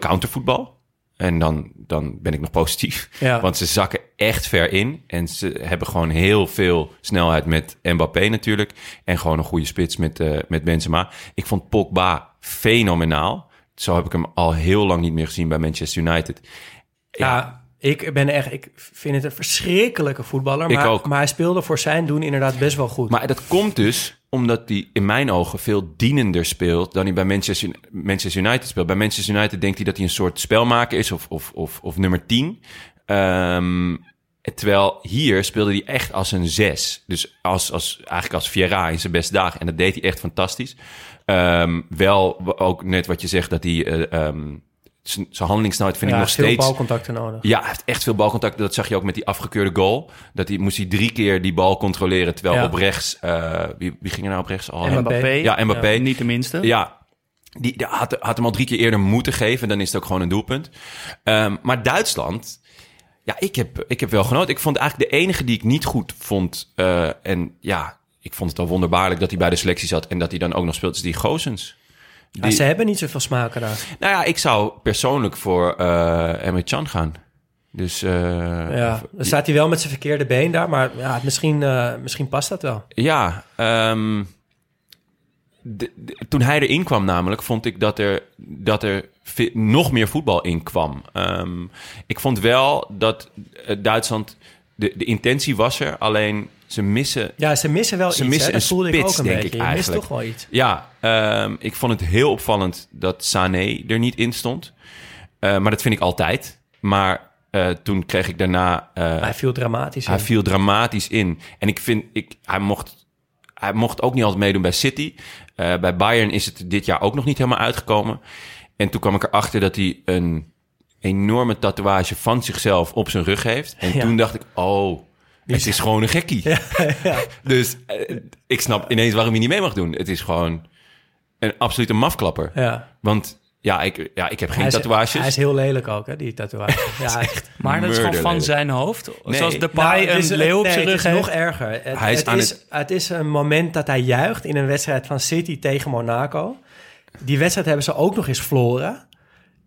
countervoetbal. En dan, dan ben ik nog positief. Ja. Want ze zakken echt ver in. En ze hebben gewoon heel veel snelheid met Mbappé natuurlijk. En gewoon een goede spits met, eh, met Benzema. Ik vond Pogba fenomenaal. Zo heb ik hem al heel lang niet meer gezien bij Manchester United. ja, ik ben echt, ik vind het een verschrikkelijke voetballer. Maar, ook. maar hij speelde voor zijn doen inderdaad best wel goed. Maar dat komt dus omdat hij in mijn ogen veel dienender speelt dan hij bij Manchester, Manchester United speelt. Bij Manchester United denkt hij dat hij een soort spelmaker is of, of, of, of nummer 10. Ehm, terwijl hier speelde hij echt als een zes. Dus als, als, eigenlijk als Vieira in zijn beste dagen. En dat deed hij echt fantastisch. Ehm, wel ook net wat je zegt, dat hij... eh, ehm, zijn zijn handelingssnelheid vind ja, ik nog veel steeds... balcontacten nodig. Ja, hij heeft echt veel balcontact. Dat zag je ook met die afgekeurde goal. Dat hij moest hij drie keer die bal controleren. Terwijl Ja. op rechts... eh, wie, wie ging er nou op rechts? al? Mbappé. Mbappé. Ja, Mbappé. Niet de minste. Ja, die, die had, had hem al drie keer eerder moeten geven. Dan is het ook gewoon een doelpunt. Ehm, maar Duitsland... Ja, ik heb, ik heb wel genoten. Ik vond eigenlijk de enige die ik niet goed vond... eh, en ja, ik vond het al wonderbaarlijk dat hij bij de selectie zat... en dat hij dan ook nog speelt, is die Gozens. Die- ze hebben niet zoveel smaken daar. nou ja, ik zou persoonlijk voor Emre Can gaan. Dus eh, Ja, dan staat hij wel met zijn verkeerde been daar, maar ja, misschien, eh, misschien past dat wel. ja, ehm, de- de- toen hij erin kwam namelijk, vond ik dat er, dat er nog meer voetbal in kwam. Ehm, ik vond wel dat Duitsland, de, de intentie was er, alleen ze missen Ja, ze missen wel Ze iets. missen? Dat een voelde ik ook een beetje. Je mist toch wel iets. Ja, ehm, ik vond het heel opvallend dat Sané er niet in stond. Eh, maar dat vind ik altijd. Maar eh, toen kreeg ik daarna... eh, Hij viel dramatisch in. hij viel dramatisch in. En ik vind, ik, hij, mocht, hij mocht ook niet altijd meedoen bij City. Bij Bayern is het dit jaar ook nog niet helemaal uitgekomen. En toen kwam ik erachter dat hij een enorme tatoeage van zichzelf op zijn rug heeft. En Ja. toen dacht ik, oh, het is gewoon een gekkie. Dus eh, ik snap ineens waarom hij niet mee mag doen. Het is gewoon een absolute mafklapper. Ja. Want ja, ik, ja, ik heb geen Hij is, tatoeages. hij is heel lelijk ook, hè, die tatoeage. ja, echt. Maar dat is gewoon van zijn hoofd. Nee. Zoals de Nou, paai een leeuw op nee, zijn rug Het is heeft. nog erger. Het, Hij is het, aan is, het- het is een moment dat hij juicht in een wedstrijd van City tegen Monaco. Die wedstrijd hebben ze ook nog eens verloren.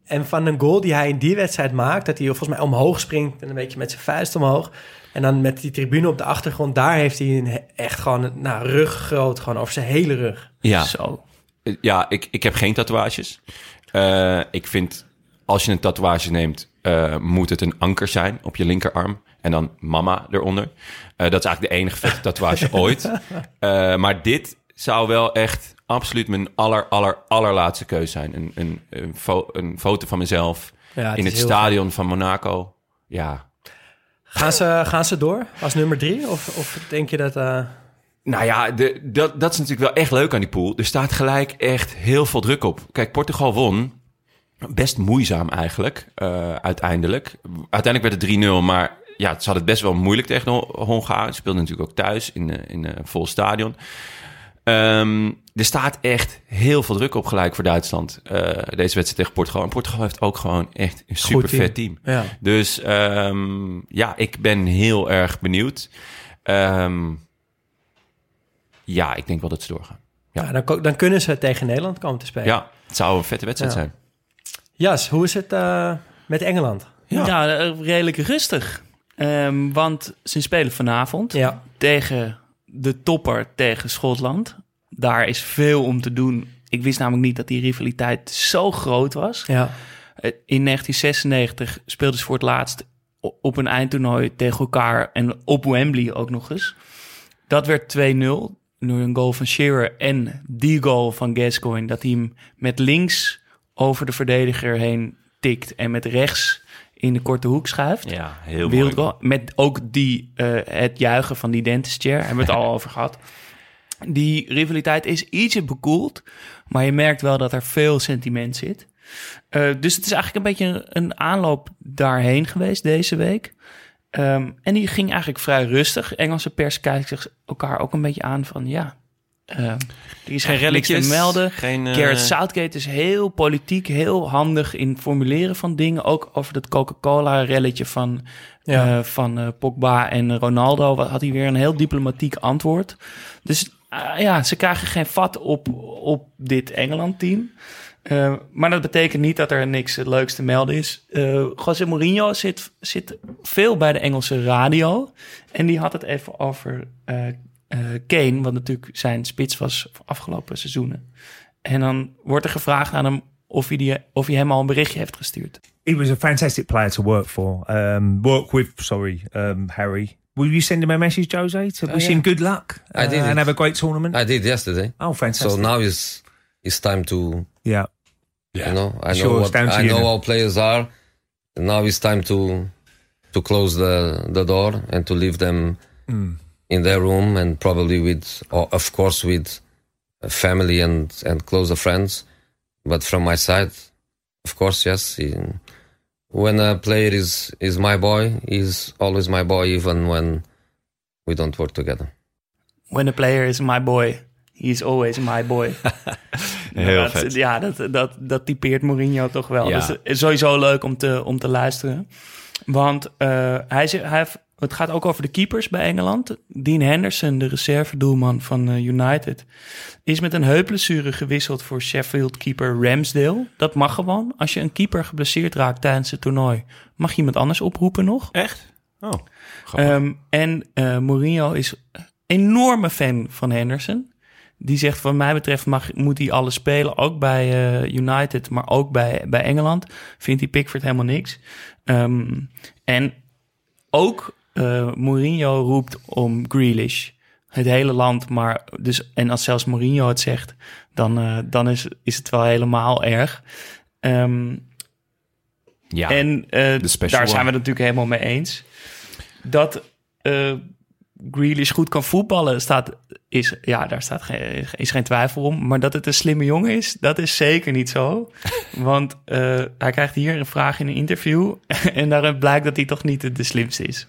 En van een goal die hij in die wedstrijd maakt... dat hij volgens mij omhoog springt en een beetje met zijn vuist omhoog... en dan met die tribune op de achtergrond... daar heeft hij een, echt gewoon nou, rug groot, gewoon over zijn hele rug. ja. Zo. Ja, ik, ik heb geen tatoeages. Eh, ik vind, als je een tatoeage neemt, eh, moet het een anker zijn op je linkerarm. En dan mama eronder. Eh, dat is eigenlijk de enige vette tatoeage ooit. Maar dit zou wel echt absoluut mijn aller, aller, allerlaatste keuze zijn. Een, een, een, fo- een foto van mezelf Ja, in het stadion van Monaco. Ja, Gaan ze, gaan ze door als nummer drie? Of, of denk je dat... eh, Nou ja, de, dat, dat is natuurlijk wel echt leuk aan die pool. Er staat gelijk echt heel veel druk op. Kijk, Portugal won. Best moeizaam eigenlijk, eh, uiteindelijk. Uiteindelijk werd het 3-0, maar ja, ze hadden het best wel moeilijk tegen Hon- Hongarije. Ze speelden natuurlijk ook thuis in, eh, in een vol stadion. Ehm, er staat echt heel veel druk op gelijk voor Duitsland. eh, deze wedstrijd tegen Portugal. En Portugal heeft ook gewoon echt een super team. vet team. ja. Dus ehm, ja, ik ben heel erg benieuwd. Ehm, ja, ik denk wel dat ze doorgaan. Ja, dan, dan kunnen ze tegen Nederland komen te spelen. Ja, het zou een vette wedstrijd Ja. zijn. Jas, hoe is het eh, met Engeland? Ja, eh, redelijk rustig. Ehm, want ze spelen vanavond Ja, tegen de topper tegen Schotland. Daar is veel om te doen. Ik wist namelijk niet dat die rivaliteit zo groot was. ja. Eh, In 1996 speelden ze voor het laatst op een eindtoernooi tegen elkaar en op Wembley ook nog eens. Dat werd 2-0 door een goal van Shearer en die goal van Gascoigne. Dat hij hem met links over de verdediger heen tikt en met rechts in de korte hoek schuift. Ja, heel Wereldgoal. Met ook die, eh, het juichen van die dentist chair. Hebben we het al over gehad. Die rivaliteit is ietsje bekoeld. Maar je merkt wel dat er veel sentiment zit. Eh, dus het is eigenlijk een beetje een, een aanloop daarheen geweest deze week. Ehm, en die ging eigenlijk vrij rustig. Engelse pers kijkt zich elkaar ook een beetje aan van ja... ehm, er is geen relics te melden. geen, eh, Southgate is heel politiek, heel handig in formuleren van dingen. Ook over dat Coca-Cola-relletje van, Ja. eh, van eh, Pogba en Ronaldo had hij weer een heel diplomatiek antwoord. Dus ja, ze krijgen geen vat op, op dit Engeland-team. Maar dat betekent niet dat er niks leuks te melden is. Eh José Mourinho zit, zit veel bij de Engelse radio. En die had het even over Kane, wat natuurlijk zijn spits was voor afgelopen seizoenen. En dan wordt er gevraagd aan hem of hij, die, of hij hem al een berichtje heeft gestuurd. he was a fantastic player to work for. Um, work with, sorry, um, Harry. Will you send him a message, Jose, to wish yeah. him good luck I did uh, and have a great tournament? I did yesterday. oh, fantastic! So now is it's time to yeah, you know I Sure, know what I you know now. how players are. Now it's time to to close the the door and to leave them Hmm. In their room and probably with or of course with a family and and closer friends. But from my side, of course, yes. he- when a player is is my boy, he's always my boy, even when we don't work together. When a player is my boy, he is always my boy. Heel dat, vet. Ja, dat, dat, dat typeert Mourinho toch wel. Ja. Dus is sowieso leuk om te, om te luisteren. Want eh, hij, hij heeft, het gaat ook over de keepers bij Engeland. Dean Henderson, de reservedoelman van eh, United, is met een heupblessure gewisseld voor Sheffield-keeper Ramsdale. Dat mag gewoon. Als je een keeper geblesseerd raakt tijdens het toernooi, mag je iemand anders oproepen nog. Echt? Oh. Ehm, en eh, Mourinho is een enorme fan van Henderson. Die zegt, wat mij betreft mag, moet hij alles spelen. Ook bij eh, United, maar ook bij, bij Engeland. Vindt hij Pickford helemaal niks. Ehm, en ook eh, Mourinho roept om Grealish. Het hele land, maar dus, en als zelfs Mourinho het zegt, dan, eh, dan is, is het wel helemaal erg. Ehm, ja, en eh, daar zijn we het natuurlijk helemaal mee eens. Dat Grealish goed kan voetballen, staat, is, ja, daar staat geen, is geen twijfel om. Maar dat het een slimme jongen is, dat is zeker niet zo. Want hij krijgt hier een vraag in een interview. en daaruit blijkt dat hij toch niet de, de slimste is.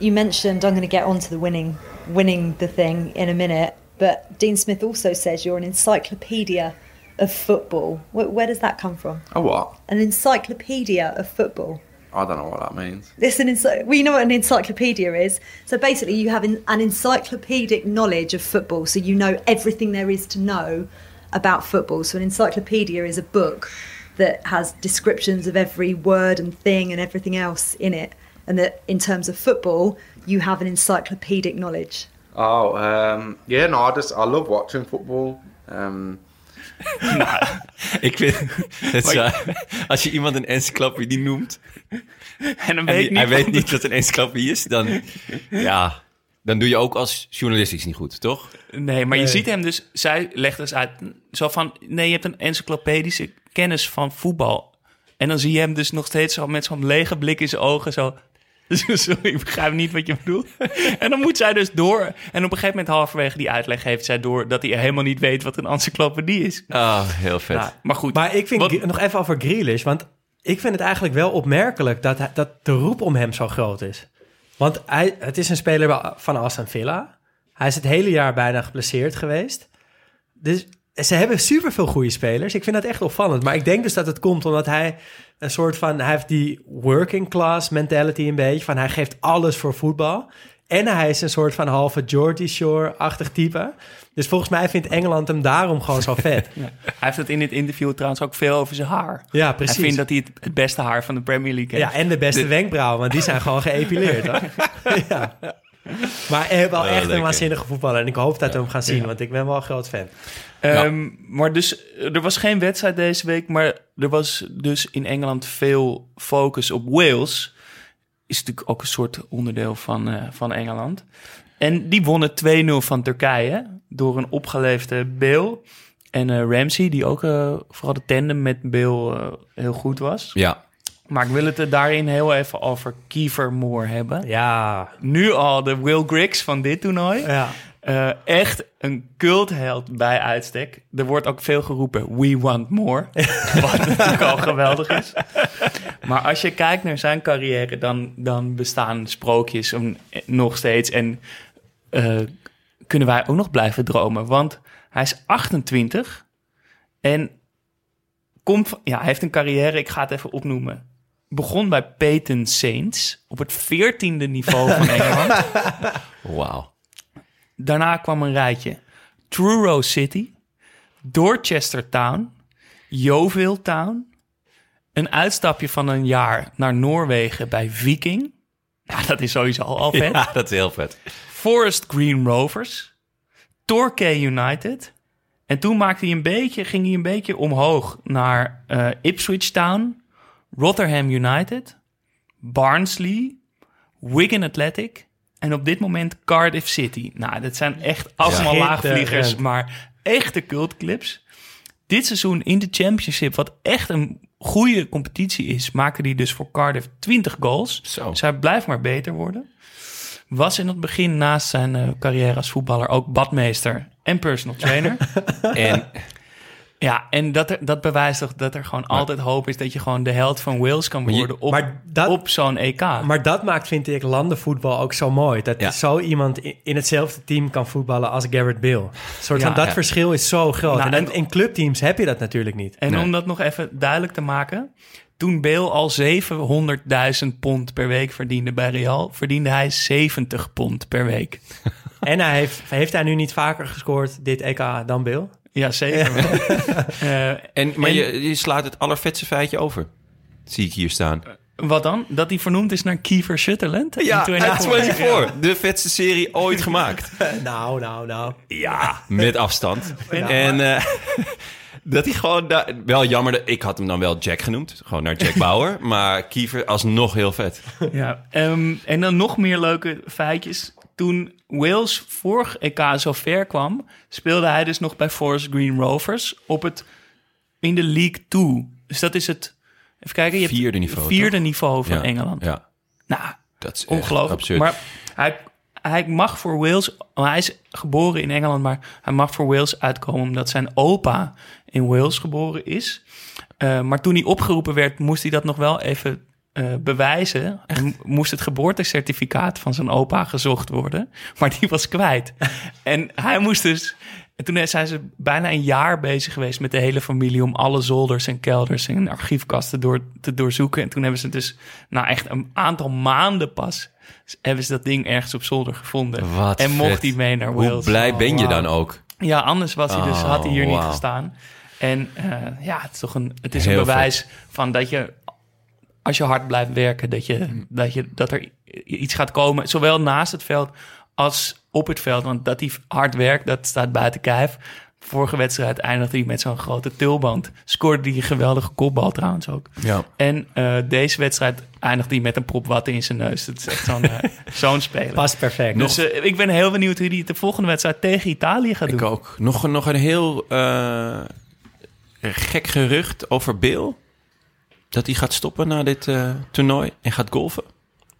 You mentioned I'm going to get onto the winning winning the thing in a minute, but Dean Smith also says you're an encyclopedia of football. Where, where does that come from? A what? An encyclopedia of football. I don't know what that means. This an ency- we know what an encyclopedia is. So basically, you have an, an encyclopedic knowledge of football, so you know everything there is to know about football. So an encyclopedia is a book that has descriptions of every word and thing and everything else in it. And that in terms of football, you have an encyclopedic knowledge. Oh, um, yeah, no, I just I love watching football. Um, Nou, Ik vind het als je iemand een encyclopedie noemt en dan en weet die- niet hij weet niet wat een encyclopedie is, dan ja, dan doe je ook als journalist iets niet goed, toch? Nee, maar je ziet hem dus... Zij legt dus uit... Zo van... Nee, je hebt een encyclopedische kennis van voetbal. En dan zie je hem dus nog steeds zo met zo'n lege blik in zijn ogen zo... Sorry, ik begrijp niet wat je bedoelt. En dan moet zij dus door. En op een gegeven moment halverwege die uitleg heeft zij door... dat hij helemaal niet weet wat een encyclopedie is. Ah, heel vet. Nou, maar goed. Maar ik vind, Wat- nog even over Grealish, want ik vind het eigenlijk wel opmerkelijk dat, hij- dat de roep om hem zo groot is. Want hij, het is een speler van Aston Villa. Hij is het hele jaar bijna geblesseerd geweest. Dus ze hebben superveel goede spelers. Ik vind dat echt opvallend. Maar ik denk dus dat het komt omdat hij een soort van... Hij heeft die working class mentality een beetje. Van hij geeft alles voor voetbal. En hij is een soort van halve Geordie Shore-achtig type. Dus volgens mij vindt Engeland hem daarom gewoon zo vet. Hij heeft het in dit interview trouwens ook veel over zijn haar. Ja, precies. Hij vindt dat hij het, beste haar van de Premier League heeft. Ja, en de beste De- wenkbrauwen, want die zijn gewoon geëpileerd. ja. Maar hij heeft wel Ja, echt een waanzinnige voetballer. En ik hoop dat we hem gaan zien, want ik ben wel een groot fan. Ehm, Maar dus, er was geen wedstrijd deze week, maar er was dus in Engeland veel focus op Wales. Is natuurlijk ook een soort onderdeel van, eh, van Engeland. En die wonnen 2-0 van Turkije door een opgeleefde Bale en eh, Ramsey, die ook eh, vooral de tandem met Bale eh, heel goed was. Ja, Maar ik wil het er daarin heel even over Kiefer Moore hebben. Ja, Nu al de Will Griggs van dit toernooi. ja. Eh, echt een cultheld bij uitstek. Er wordt ook veel geroepen, we want more. Wat natuurlijk al geweldig is. Maar als je kijkt naar zijn carrière, dan, dan bestaan sprookjes om, nog steeds. En eh, kunnen wij ook nog blijven dromen. Want hij is 28 en komt, ja, hij heeft een carrière, ik ga het even opnoemen. Begon bij Peyton Saints op het 14e niveau van Engeland. wauw. Daarna kwam een rijtje. Truro City, Dorchester Town, Yeovil Town, een uitstapje van een jaar naar Noorwegen bij Viking. Ja, dat is sowieso al vet. Ja, dat is heel vet. Forest Green Rovers, Torquay United. En toen maakte hij een beetje, ging hij een beetje omhoog naar eh, Ipswich Town, Rotherham United, Barnsley, Wigan Athletic en op dit moment Cardiff City. Nou, dat zijn echt allemaal Ja. laagvliegers, maar echte cultclips. Dit seizoen in de Championship, wat echt een goede competitie is, maken die dus voor Cardiff 20 goals. Zo. Dus hij blijft maar beter worden. Was in het begin naast zijn eh, carrière als voetballer ook badmeester en personal trainer. En ja, en dat, dat bewijst toch dat er gewoon altijd hoop is dat je gewoon de held van Wales kan je- worden op, dat- op zo'n EK. Maar dat maakt, vind ik, landenvoetbal ook zo mooi. Dat Ja. zo iemand in, in hetzelfde team kan voetballen als Garrett Bale. Een soort Ja, van dat ja. verschil is zo groot. Nou, en in clubteams heb je dat natuurlijk niet. En Nee. om dat nog even duidelijk te maken. Toen Bale al 700.000 pond per week verdiende bij Real, verdiende hij 70 pond per week. En hij heeft, heeft hij nu niet vaker gescoord, dit EK, dan Bale? Ja, zeker. Eh, En, maar En- je, je slaat het allervetste feitje over. Zie ik hier staan. wat dan? Dat hij vernoemd is naar Kiefer Sutherland? in Ja, 24. 24. De vetste serie ooit gemaakt. nou, nou, nou. Ja, met afstand. En eh, dat hij gewoon... daar wel jammer, dat- ik had hem dan wel Jack genoemd. Gewoon naar Jack Bauer. maar Kiefer alsnog heel vet. Ja, ehm, en dan nog meer leuke feitjes. Toen Wales vorig EK zo ver kwam, speelde hij dus nog bij Forest Green Rovers op het in de League 2. Dus dat is het. Even kijken, je hebt Vierde niveau, Vierde toch? niveau van Ja, Engeland. Ja, Nou, dat is ongelooflijk. absurd. Maar hij, hij mag voor Wales, hij is geboren in Engeland, maar hij mag voor Wales uitkomen omdat zijn opa in Wales geboren is. Eh, maar toen hij opgeroepen werd, moest hij dat nog wel even eh, bewijzen. En moest het geboortecertificaat van zijn opa gezocht worden. Maar die was kwijt. en hij moest dus. En toen zijn ze bijna een jaar bezig geweest met de hele familie om alle zolders en kelders en archiefkasten door, te doorzoeken. En toen hebben ze dus, nou echt een aantal maanden pas, hebben ze dat ding ergens op zolder gevonden. Wat en mocht vet. hij mee naar Hoe Wales. blij ben je Oh, dan ook? Ja, anders was hij dus, Oh, had hij hier niet wauw. gestaan. En eh, ja, het is toch een, het is Heel een bewijs van dat je, als je hard blijft werken, dat, je, Mm. dat, je, dat er iets gaat komen. Zowel naast het veld als op het veld. Want dat hij hard werkt, dat staat buiten kijf. Vorige wedstrijd eindigde hij met zo'n grote tulband. Scoorde hij een geweldige kopbal trouwens ook. Ja. En eh, deze wedstrijd eindigde hij met een prop watten in zijn neus. Dat is echt zo'n eh, zo'n speler. Past perfect. Dus eh, ik ben heel benieuwd hoe hij de volgende wedstrijd tegen Italië gaat Ik doen. ook. Nog, nog een heel eh, gek gerucht over Bill. Dat hij gaat stoppen na dit eh, toernooi en gaat golfen.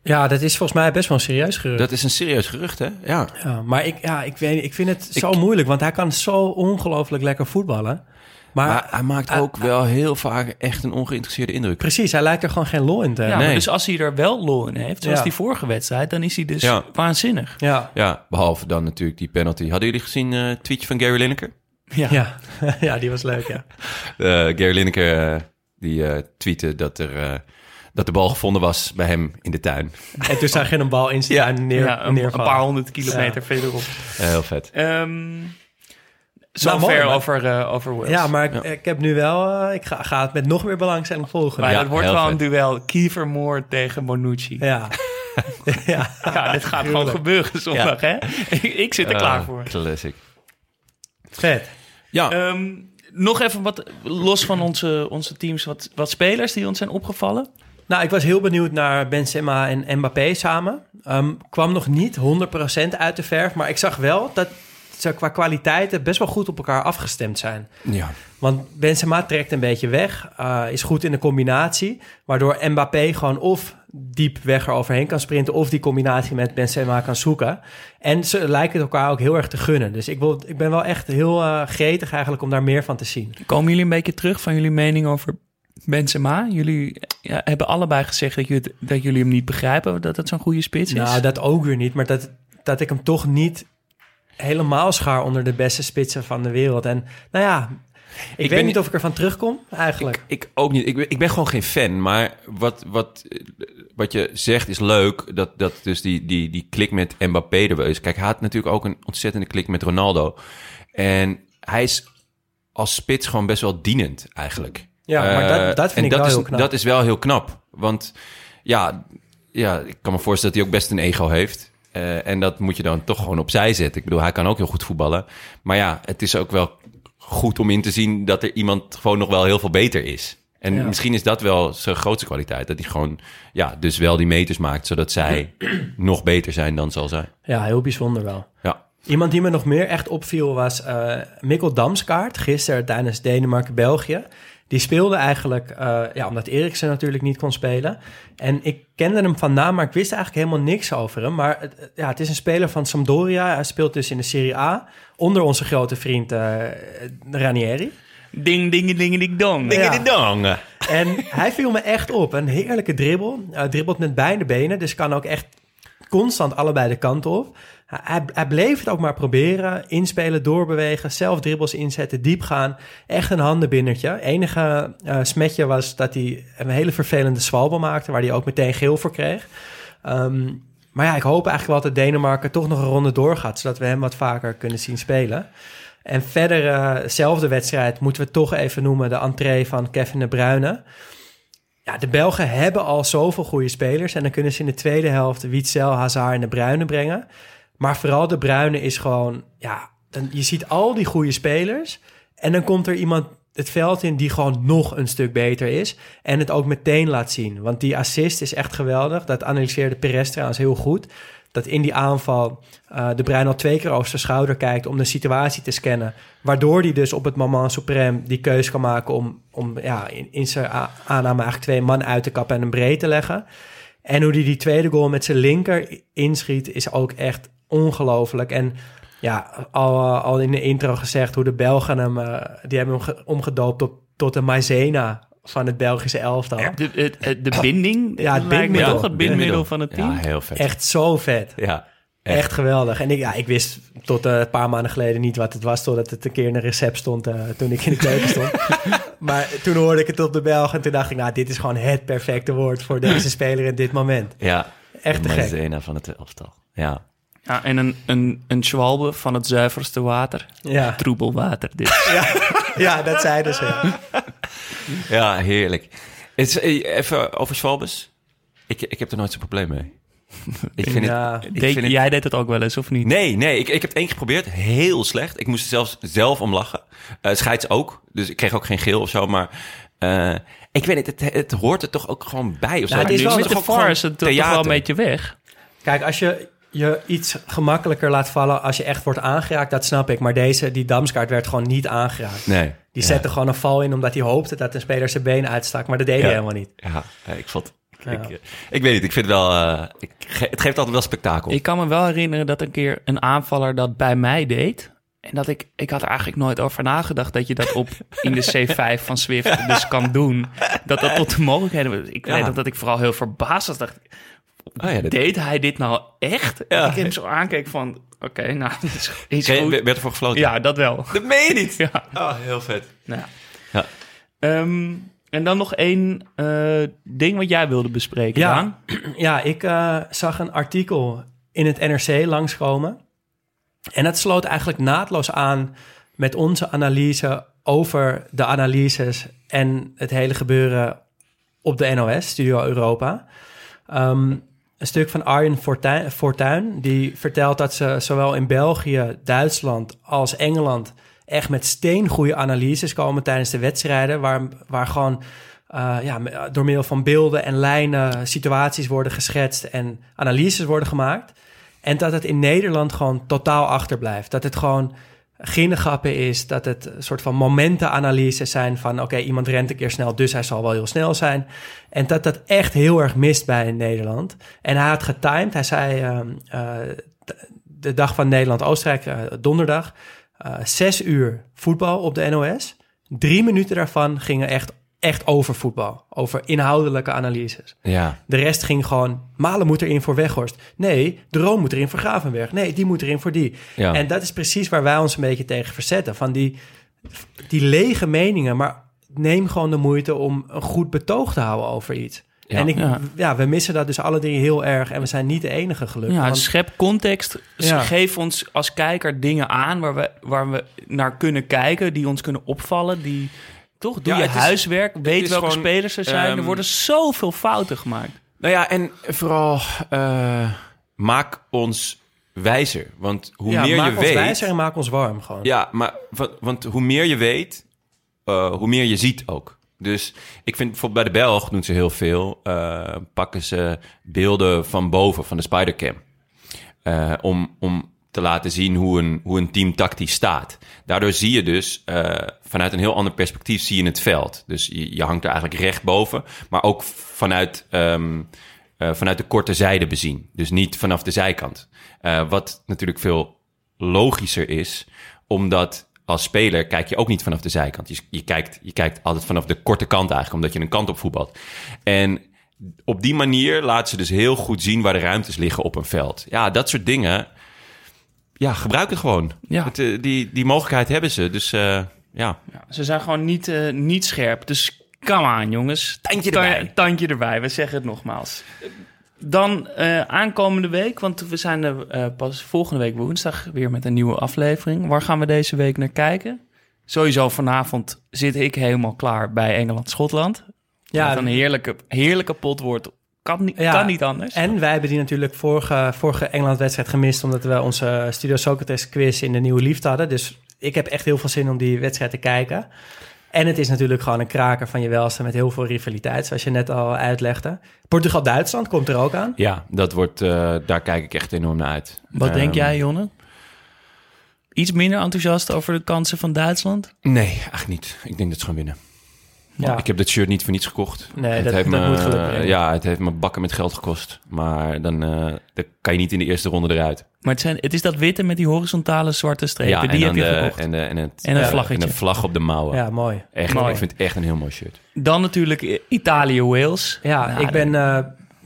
Ja, dat is volgens mij best wel een serieus gerucht. Dat is een serieus gerucht, hè? Ja. Ja, maar ik, ja, ik, weet, ik vind het zo moeilijk, want hij kan zo ongelooflijk lekker voetballen. Maar, Maar hij maakt ook wel heel vaak echt een ongeïnteresseerde indruk. precies, hij lijkt er gewoon geen lol in te hebben. Nee. dus als hij er wel lol in heeft, zoals Ja. die vorige wedstrijd, dan is hij dus Ja. waanzinnig. Ja, Ja, behalve dan natuurlijk die penalty. Hadden jullie gezien het tweetje van Gary Lineker? Ja. ja. ja, die was leuk, ja. Eh, Gary Lineker die eh tweette dat, er, eh, dat de bal gevonden was bij hem in de tuin. En toen zag je een bal in zijn tuin neer, Ja, een, paar honderd kilometer Ja. verderop. Eh, heel vet. Ehm Nou, mooi, Zover maar- over, eh over Wales. Ja, maar ik, Ja. ik heb nu wel... ik ga, ga het met nog meer belangstelling volgen. Maar Ja, het wordt wel vet. een duel. Kiefer Moore tegen Bonucci. Ja, Ja. ja, dit gaat gewoon gebeuren zondag, hè? Ik, ik zit er klaar voor. Classic. vet. Ja, Ehm, nog even wat, los van onze, onze teams, wat, wat spelers die ons zijn opgevallen. Nou, ik was heel benieuwd naar Benzema en Mbappé samen. Ehm, kwam nog niet 100% uit de verf, maar ik zag wel dat ze qua kwaliteiten best wel goed op elkaar afgestemd zijn. ja. Want Benzema trekt een beetje weg, eh, is goed in de combinatie, waardoor Mbappé gewoon of diep weg eroverheen kan sprinten of die combinatie met Benzema kan zoeken. En ze lijken het elkaar ook heel erg te gunnen. Dus ik, wil, ik ben wel echt heel eh, gretig eigenlijk om daar meer van te zien. Komen jullie een beetje terug van jullie mening over Benzema? Jullie ja, hebben allebei gezegd dat jullie, dat jullie hem niet begrijpen, dat het zo'n goede spits is. Nou, dat ook weer niet. Maar dat, dat ik hem toch niet helemaal schaar onder de beste spitsen van de wereld. En nou ja, ik, weet niet of ik ervan terugkom eigenlijk. Ik ook niet. Ik, ben- ik ben gewoon geen fan. Maar wat, wat, eh, wat je zegt is leuk. Dat, dat dus die, die, die klik met Mbappé er wel is. Kijk, hij had natuurlijk ook een ontzettende klik met Ronaldo. En hij is als spits gewoon best wel dienend eigenlijk. Ja, maar Eh, dat, dat en vind ik dat wel is, heel knap. Dat is wel heel knap. Want ja, ja, ik kan me voorstellen dat hij ook best een ego heeft. Eh, en dat moet je dan toch gewoon opzij zetten. Ik bedoel, hij kan ook heel goed voetballen. Maar ja, het is ook wel goed om in te zien dat er iemand gewoon nog wel heel veel beter is. En Ja. misschien is dat wel zijn grootste kwaliteit. Dat hij gewoon, ja, dus wel die meters maakt, zodat zij nog beter zijn dan zal zij. Ja, heel bijzonder wel. Ja. Iemand die me nog meer echt opviel was eh Mikkel Damskaart. Gisteren tijdens Denemarken-België. Die speelde eigenlijk, eh, ja, omdat Eriksen natuurlijk niet kon spelen. En ik kende hem van naam, maar ik wist eigenlijk helemaal niks over hem. Maar het, ja, het is een speler van Sampdoria. Hij speelt dus in de Serie A. Onder onze grote vriend eh, Ranieri. Ding, ding, ding, ding, dong. Ja. dong. En hij viel me echt op. Een heerlijke dribbel. Hij dribbelt met beide benen, dus kan ook echt constant allebei de kanten op. Hij, hij bleef het ook maar proberen. Inspelen, doorbewegen, zelf dribbels inzetten, diep gaan. Echt een handenbindertje. Enige eh, smetje was dat hij een hele vervelende zwalbe maakte... waar hij ook meteen geel voor kreeg. Ehm, maar ja, ik hoop eigenlijk wel dat Denemarken toch nog een ronde doorgaat... zodat we hem wat vaker kunnen zien spelen. En verder, eh, zelfde wedstrijd, moeten we toch even noemen... de entree van Kevin de Bruyne... Ja, de Belgen hebben al zoveel goede spelers. En dan kunnen ze in de tweede helft Witzel, Hazard en de Bruyne brengen. Maar vooral de Bruyne is gewoon... Ja, dan, je ziet al die goede spelers. En dan komt er iemand het veld in die gewoon nog een stuk beter is. En het ook meteen laat zien. Want die assist is echt geweldig. Dat analyseerde Perez trouwens heel goed. Dat in die aanval eh, de Bruin al twee keer over zijn schouder kijkt... om de situatie te scannen. Waardoor hij dus op het moment suprême die keus kan maken... om, om ja, in, in zijn aanname eigenlijk twee man uit te kappen en een breed te leggen. En hoe hij die tweede goal met zijn linker inschiet... is ook echt ongelooflijk. En ja, al, eh, al in de intro gezegd hoe de Belgen hem... eh, die hebben hem ge- omgedoopt tot, tot de Maizena van het Belgische elftal. De, de binding, Ja, het lijkt me bindmiddel. toch het bindmiddel van het team. Ja, heel vet. Echt zo vet. Ja, Echt, geweldig. En ik, ja, ik wist tot eh, een paar maanden geleden niet wat het was... totdat het een keer in een recept stond eh, toen ik in de keuken stond. maar toen hoorde ik het op de Belg en toen dacht ik... nou, dit is gewoon het perfecte woord voor deze speler in dit moment. Ja, Echt te de gek. Maizena van het elftal. Ja. Ja, en een, een, een schwalbe van het zuiverste water. Ja, Troebel water dus. ja dat zeiden ze. ja. heerlijk. Het is, eh, even over Schwalbes. Ik, ik heb er nooit zo'n probleem mee. Ik vind Ja, het, ik Deed- vind het- jij deed het ook wel eens, of niet? Nee, nee, ik, ik heb het één keer geprobeerd. Heel slecht. Ik moest er zelfs zelf om lachen. Eh scheids ook. Dus ik kreeg ook geen geel of zo. Maar eh, ik weet niet, het, het hoort er toch ook gewoon bij. Of zo. Nou, het is Nu wel het Met de VAR is het toch wel theater. een beetje weg. Kijk, als je je iets gemakkelijker laat vallen als je echt wordt aangeraakt, dat snap ik. Maar deze, die Damskaart werd gewoon niet aangeraakt. Nee. Die Ja. zette gewoon een val in omdat hij hoopte dat een speler zijn been uitstak. Maar dat deed hij helemaal niet. Ja, ik vond... Ja. Ik, eh, ik weet niet, ik vind het wel... eh, ik, ge- het geeft altijd wel spektakel. Ik kan me wel herinneren dat een keer een aanvaller dat bij mij deed. En dat ik, ik had er eigenlijk nooit over nagedacht dat je dat op in de C5 van Swift dus kan doen. Dat dat tot de mogelijkheden. Ik Ja. weet nog dat ik vooral heel verbaasd was. Dacht, Oh ja, dat- deed hij dit nou echt? Ja. Ik hem zo aankeek van, oké, nou, dit is, is Kreeg- goed. werd ervoor gefloten? Ja, dat wel. Dat meen je niet? Ja. Oh, heel vet. Nou. Ja. Ehm, en dan nog één eh, ding wat jij wilde bespreken, Ja. Daan. Ja, ik eh, zag een artikel in het NRC langskomen. En dat sloot eigenlijk naadloos aan met onze analyse over de analyses en het hele gebeuren op de NOS, Studio Europa. Ehm, een stuk van Arjen Fortuyn, die vertelt dat ze zowel in België, Duitsland als Engeland echt met steengoede analyses komen tijdens de wedstrijden, waar, waar gewoon eh, ja, door middel van beelden en lijnen situaties worden geschetst en analyses worden gemaakt. En dat het in Nederland gewoon totaal achterblijft. Dat het gewoon ginnegappen is, dat het een soort van momentenanalyses zijn van oké, iemand rent een keer snel, dus hij zal wel heel snel zijn. En dat dat echt heel erg mist bij Nederland. En hij had getimed, hij zei ehm, eh, de dag van Nederland-Oostenrijk, eh, donderdag, eh, zes uur voetbal op de NOS. Drie minuten daarvan gingen echt, echt over voetbal, over inhoudelijke analyses. Ja. De rest ging gewoon, Malen moet erin voor Weghorst. Nee, Droom moet erin voor Gravenberg. Nee, die moet erin voor die. Ja. En dat is precies waar wij ons een beetje tegen verzetten. Van die, die lege meningen, maar neem gewoon de moeite om een goed betoog te houden over iets. Ja. en ik, Ja. ja. we missen dat dus alle drie heel erg. En we zijn niet de enige gelukkig. Ja, want- schep context. Ja. Geef ons als kijker dingen aan waar we, waar we naar kunnen kijken, die ons kunnen opvallen. Die, toch, doe Ja, je is- huiswerk, weet welke gewoon, spelers er zijn. ehm, er worden zoveel fouten gemaakt. Nou ja, en vooral eh, maak ons wijzer. Want hoe ja, meer maak je ons weet... wijzer en maak ons warm gewoon. Ja, maar want, want hoe meer je weet, eh, hoe meer je ziet ook. Dus ik vind bijvoorbeeld bij de Belg doen ze heel veel. eh, pakken ze beelden van boven, van de Spidercam. Eh, om, om te laten zien hoe een, hoe een team tactisch staat. Daardoor zie je dus eh, vanuit een heel ander perspectief zie je het veld. Dus je, je hangt er eigenlijk recht boven, maar ook vanuit, ehm, eh, vanuit de korte zijde bezien. Dus niet vanaf de zijkant. Eh, wat natuurlijk veel logischer is, omdat als speler kijk je ook niet vanaf de zijkant. Je, je, kijkt, je kijkt altijd vanaf de korte kant eigenlijk, omdat je een kant op voetbalt. En op die manier laat ze dus heel goed zien waar de ruimtes liggen op een veld. Ja, dat soort dingen. Ja, gebruik het gewoon. Ja. Het, eh, die, die mogelijkheid hebben ze. Dus eh, ja. Ja, ze zijn gewoon niet, eh, niet scherp. Dus come aan, jongens. Tandje Ta- erbij. Tandje erbij, we zeggen het nogmaals. Dan eh, aankomende week, want we zijn er eh, pas volgende week woensdag weer met een nieuwe aflevering. Waar gaan we deze week naar kijken? Sowieso vanavond zit ik helemaal klaar bij Engeland-Schotland. Ja, Ja, Wat een heerlijke, heerlijke pot wordt. Kan, niet- Ja, kan niet anders. En wij hebben die natuurlijk vorige, vorige Engeland-wedstrijd gemist... omdat we onze Studio Socrates quiz in de Nieuwe Liefde hadden. Dus ik heb echt heel veel zin om die wedstrijd te kijken. En het is natuurlijk gewoon een kraker van je welste... met heel veel rivaliteit, zoals je net al uitlegde. Portugal-Duitsland komt er ook aan. ja, dat wordt, eh, daar kijk ik echt enorm naar uit. Wat denk Ehm, jij, Jonne? Iets minder enthousiast over de kansen van Duitsland? Nee, eigenlijk niet. Ik denk dat ze gaan winnen. Ja. Ik heb dat shirt niet voor niets gekocht. Nee, het dat- heeft dat me, moet. Ja, het heeft me bakken met geld gekost. Maar dan, eh, dan kan je niet in de eerste ronde eruit. Maar het, zijn, het is dat witte met die horizontale zwarte strepen. ja, die heb en je de, gekocht. En, de, en, het, En een ja, vlaggetje. En een vlag op de mouwen. Ja, mooi. Echt, Mooi. Ik vind het echt een heel mooi shirt. Dan natuurlijk I- Italië-Wales. Ja, Nou, ik ben... eh,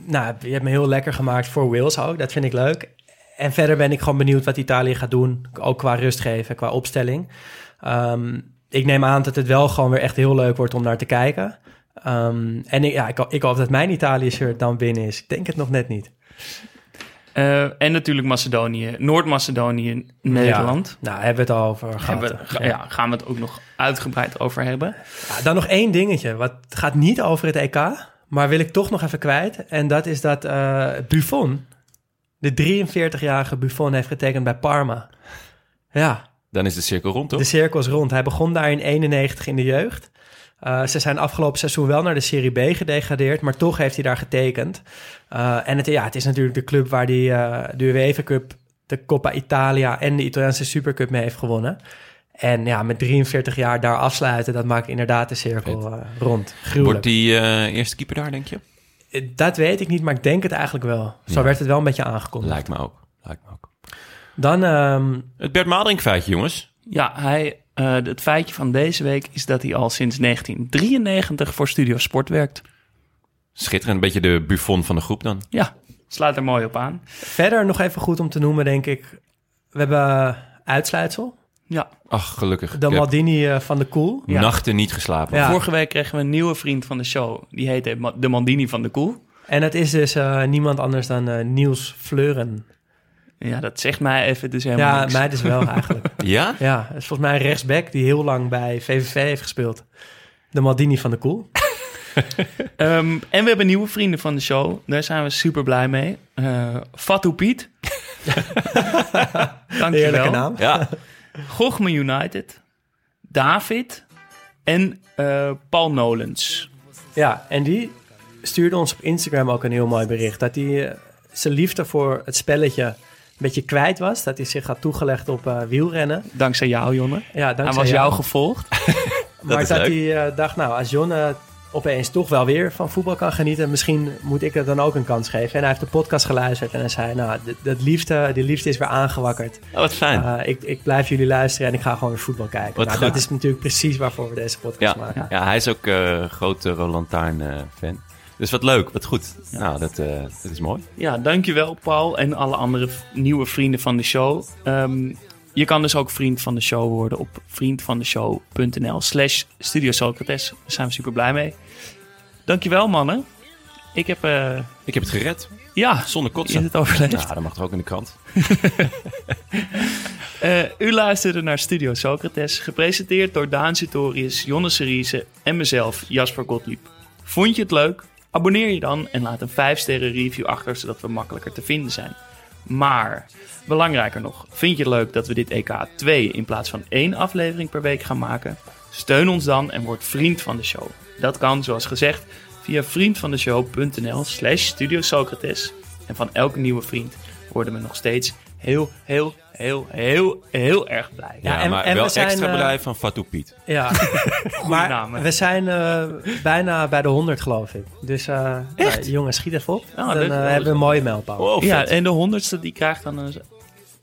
nou, je hebt me heel lekker gemaakt voor Wales ook. Dat vind ik leuk. En verder ben ik gewoon benieuwd wat Italië gaat doen. Ook qua rust geven, qua opstelling. Ehm, ik neem aan dat het wel gewoon weer echt heel leuk wordt om naar te kijken. Ehm, en ik, ja, ik, ik hoop dat mijn Italië-shirt dan binnen is. Ik denk het nog net niet. Eh, en natuurlijk Macedonië, Noord-Macedonië, Nederland. Ja, nou, hebben we het al over gehad. We- ja, gaan we het ook nog uitgebreid over hebben. Ja, dan nog één dingetje. Wat gaat niet over het EK, maar wil ik toch nog even kwijt. En dat is dat eh, Buffon de 43-jarige Buffon heeft getekend bij Parma. Ja, Dan is de cirkel rond, toch? de cirkel is rond. Hij begon daar in 91 in de jeugd. Eh, ze zijn afgelopen seizoen wel naar de Serie B gedegradeerd, maar toch heeft hij daar getekend. Eh, en het, ja, het is natuurlijk de club waar hij eh, de UEFA Cup, de Coppa Italia en de Italiaanse Supercup mee heeft gewonnen. En ja, met 43 jaar daar afsluiten, dat maakt inderdaad de cirkel rond. Gruwelijk. Wordt die eerste keeper daar, denk je? Dat weet ik niet, maar ik denk het eigenlijk wel. Zo Ja. werd het wel een beetje aangekondigd. Lijkt me ook. Lijkt me ook. Dan, ehm, Het Bert Maalderink feitje, jongens. Ja, hij, eh, het feitje van deze week is dat hij al sinds 1993 voor Studio Sport werkt. Schitterend. Een beetje de Buffon van de groep dan. Ja, sluit er mooi op aan. verder nog even goed om te noemen, denk ik. We hebben uitsluitsel. Ja, Ach, gelukkig. De Maldini eh, van de Koel. Ja. nachten niet geslapen. Ja. vorige week kregen we een nieuwe vriend van de show. Die heette de Mandini van de Koel. En dat is dus eh, niemand anders dan eh, Niels Fleuren. Ja, dat zegt mij even dus helemaal Ja, niks. mij dus wel eigenlijk. Ja? Ja, het is volgens mij een rechtsback die heel lang bij VVV heeft gespeeld. De Maldini van de Koel. Ehm, en we hebben nieuwe vrienden van de show. Daar zijn we super blij mee. Eh Fatou Piet. Heerlijke Dankjewel. naam. Ja. Gochme United. David. En eh, Paul Nolens. Ja, en die stuurde ons op Instagram ook een heel mooi bericht. Dat hij eh, zijn liefde voor het spelletje beetje kwijt was. Dat hij zich had toegelegd op eh, wielrennen. Dankzij jou, Jonne. Ja, dankzij Hij was jou gevolgd. Maar is dat leuk. hij eh, dacht, nou, als John eh, opeens toch wel weer van voetbal kan genieten, misschien moet ik het dan ook een kans geven. En hij heeft de podcast geluisterd en hij zei, nou, dat liefde, die liefde is weer aangewakkerd. Oh, wat fijn. Eh, ik, ik blijf jullie luisteren en ik ga gewoon weer voetbal kijken. Wat nou, goed. dat is natuurlijk precies waarvoor we deze podcast ja. maken. ja, hij is ook eh grote Roland Taarn eh, fan. Dus wat leuk, wat goed. Nou, dat, eh, dat is mooi. Ja, dankjewel Paul en alle andere nieuwe vrienden van de show. Ehm, je kan dus ook vriend van de show worden op vriendvandeshow.nl slash Studio Socrates. Daar zijn we super blij mee. Dankjewel mannen. Ik heb, eh, Ik heb het gered. ja, Zonder is kotsen. het overleefd. Ja, dat mag toch ook in de krant? Eh, u luisterde naar Studio Socrates, gepresenteerd door Daan Sitorius, Jonne Seriese en mezelf, Jasper Gottlieb. Vond je het leuk? Abonneer je dan en laat een 5-sterren review achter, zodat we makkelijker te vinden zijn. Maar, belangrijker nog, vind je het leuk dat we dit EK 2 in plaats van één aflevering per week gaan maken? Steun ons dan en word vriend van de show. Dat kan, zoals gezegd, via vriendvandeshow.nl slash Studio Socrates. En van elke nieuwe vriend worden we nog steeds heel, heel, heel, heel, heel erg blij. Ja, en- maar en wel we zijn, extra eh, bedrijf van Fatou Piet. Ja, maar naam, we zijn eh, bijna bij de 100 geloof ik. Dus eh nou, jongens, schiet even op. Oh, dan hebben we een mooie mijlpaal. Ja, en de honderdste die krijgt dan een...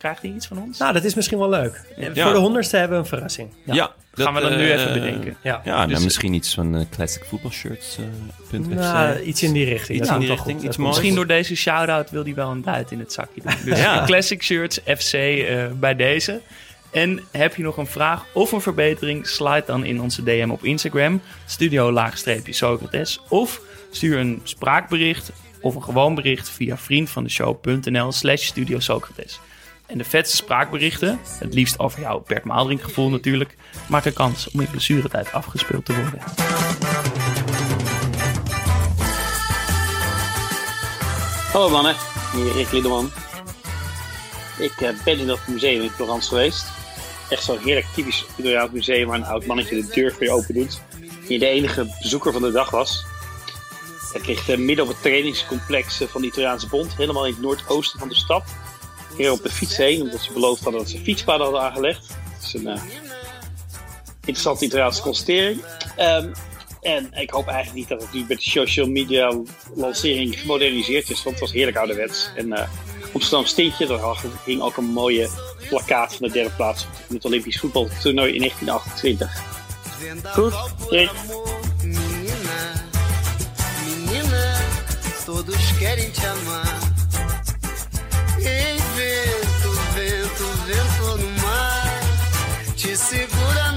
Krijgt hij iets van ons? Nou, dat is misschien wel leuk. Ja. Voor de honderdste hebben we een verrassing. Ja, Gaan we dan nu eh, even bedenken. Ja, Ja, nou, Dus- misschien iets van eh, classic voetbalshirts. eh, punt FC. nou, iets in die richting. Iets dat in die richting, goed. iets Dat moois. Misschien door deze shout-out wil hij wel een duit in het zakje doen. Dus Ja. Classic Shirts FC eh, bij deze. En heb je nog een vraag of een verbetering? Slide dan in onze DM op Instagram. Studio-Socrates. Of stuur een spraakbericht of een gewoon bericht via vriendvandeshow.nl slash Studio Socrates. En de vetste spraakberichten, het liefst over jouw Bert Maalderink gevoel natuurlijk, maken kans om in blessuretijd afgespeeld te worden. Hallo mannen, hier Rick Liederman. Ik eh, ben in dat museum in Florence geweest. Echt zo'n heerlijk typisch Italiaans museum waar een oud mannetje de deur voor je open doet. Die de enige bezoeker van de dag was. Het ligt eh, midden op het trainingscomplex eh, van de Italiaanse Bond, helemaal in het noordoosten van de stad. Hier op de fiets heen, omdat ze beloofd hadden dat ze fietspaden hadden aangelegd. Het is een eh, interessante Italiaanse constatering. Ehm, en ik hoop eigenlijk niet dat het nu met de social media lancering gemoderniseerd is, want het was heerlijk ouderwets. En eh Amsterdam Steentje, daar hing ook een mooie plakkaat van de derde plaats in het Olympisch voetbaltoernooi in 1928. Goed, Rick. Todos querem te te segurar.